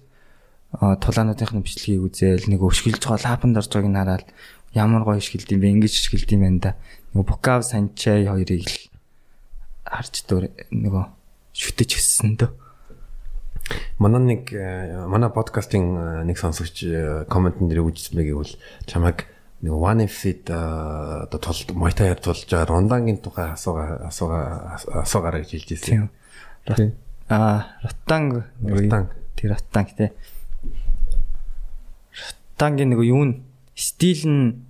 тулаануудын бичлэгийг үзээл нэг өшгөлж байгаа лапанд орж байгааг нь хараад ямар гоё шгэлт юм бэ ингэж шгэлт юм байна да. Нөгөө Букав Санчай хоёрыг л харж дөр нөгөө шүтэж өссөн дөө. Манай нэг манай подкастын нэг сонсогч комментэн дээр үжсэн бэ гэвэл чамайг нэг One F-д одоо тул Мойтай тулж байгаа Рондангийн тухай асууга асууга асуугаараа гэж хэлж ирсэн. Аа, Ротанг Ротанг тэр Ротанг тий. Ротангийн нэг юу н стил нь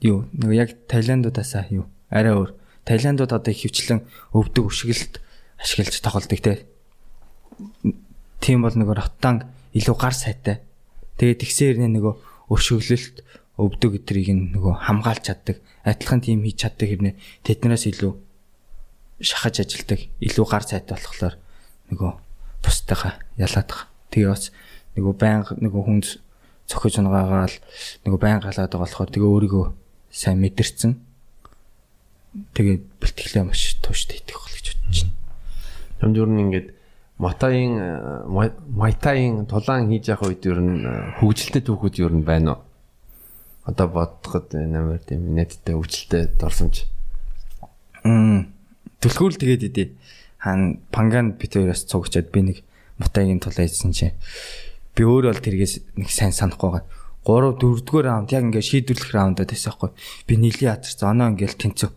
юу нэг яг Таиландуудаасаа юу арай өөр. Таиландууд одоо хөвчлэн өвдөг өшгөлт ашиглаж тоглолдог тий. Тийм бол нөгөө Ротанг илүү гар сайтай. Тэгээд тэгсээр нөгөө өшөглөлт өвдөг өдрийг нөгөө хамгаалж чаддаг, адилхан тим хийж чаддаг хэрнээ тэднээс илүү шахаж ажилдаг, илүү гар цайтай болохоор нөгөө бусдайгаа ялаад байгаа. Тэгээ бас нөгөө байнга нөгөө хүн цохиж унагаагаал нөгөө байнга галаад байгаа болохоор тэгээ өөрийгөө сайн мэдэрсэн. Тэгээ бэлтгэлээ маш тууштай идэх бол гэж бодож байна. Юм юу нэг ингээд Матаийн Майтаийн тулаан хийж явах үед ер нь хөгжилтэй түүхүүд ер нь байна уу? одоо бодоход намайг тийм нэттэй өвчлөлтэй дорсомж. Мм. Түлхүүл тэгээд идэ. Хаан панган бит хоёроос цугчаад би нэг мутагийн тулаа ийдсэн чи. Би өөр бол тэргээс нэг сайн санахгүй байгаа. 3 4-р раунд яг ингээд шийдвэрлэх раундаа байсан байхгүй. Би нийлээ ятарсан. Оноо ингээд тэнцв.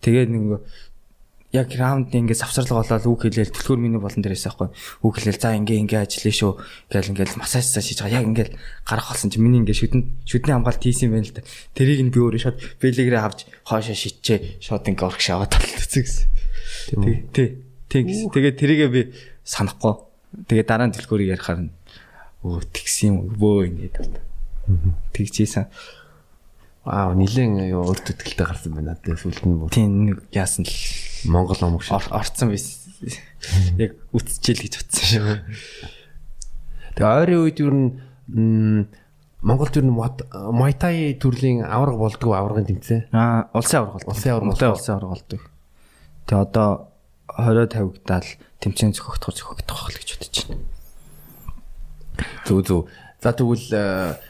Тэгээд нэг яг раунд ингээд савсарлага болоод үг хэлээл төлхөр миний болон дээрээс аахгүй. Үг хэлээл за ингээ ингээ ажиллая шүү гэл ингээд массажсаа шиж байгаа. Яг ингээд гарах болсон чи миний ингээд шүдэн шүдний хамгаалт хийсэн байна л да. Тэрийг нь би өөрөө шууд бэлэгрээ авч хоошоо шидчээ. Шууд ингээ урагш аваад талцсан гэсэн тий тий тэгээд тэрийгээ би санахгүй. Тэгээд дараа нь төлхөрийг ярихаар нь өө тэгсэн юм бөө ингээд тэгчихсэн Аа нилээн юу өөрт итгэлтэй гарсан байна. Тэгээ сүлд нь. Тийм яасан л Монгол омог шиг орцсон байсан. Яг үтсчээл гэж утсан шүү. Тэгээ ойрын үед юу н Монголд юу Майтай төрлийн авраг болдгоо аврагын тэмцээн. Аа улсын авраг болдог. Улсын болдог. Улсын авраг болдог. Тэгээ одоо 20 50-даал тэмцээн зохиогдох л гэж бодож байна. Зүг зүг. За тэгвэл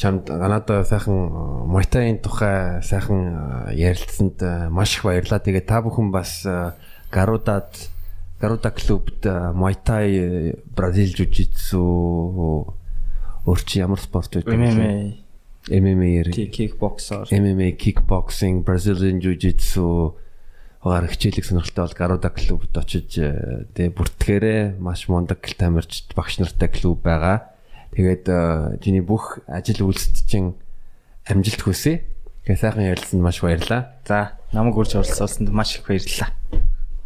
чамд надад сайхан Майтагийн тухай сайхан ярилцсанд маш их баярлалаа. Тэгээ та бүхэн бас Гарудад Гаруда клубд Майтай Бразил жужитсу Өөр чи ямар спорт байдаг? MMA, MMA-ээр kickboxer. MMA, kickboxing, Brazilian Jiu-Jitsu угаар хичээлэг сонирхолтой бол Garuda клубд очиж э, тэгээ бүртгэрээ маш мундаг тамирч багш нартай клуб байгаа. Тэгээд э, чиний бүх ажил үйлсэд чинь амжилт хүсье. Тэгээ сайхан ярилцсанд маш баярлалаа. За, намайг үрж оролцуулсанд маш их баярлалаа.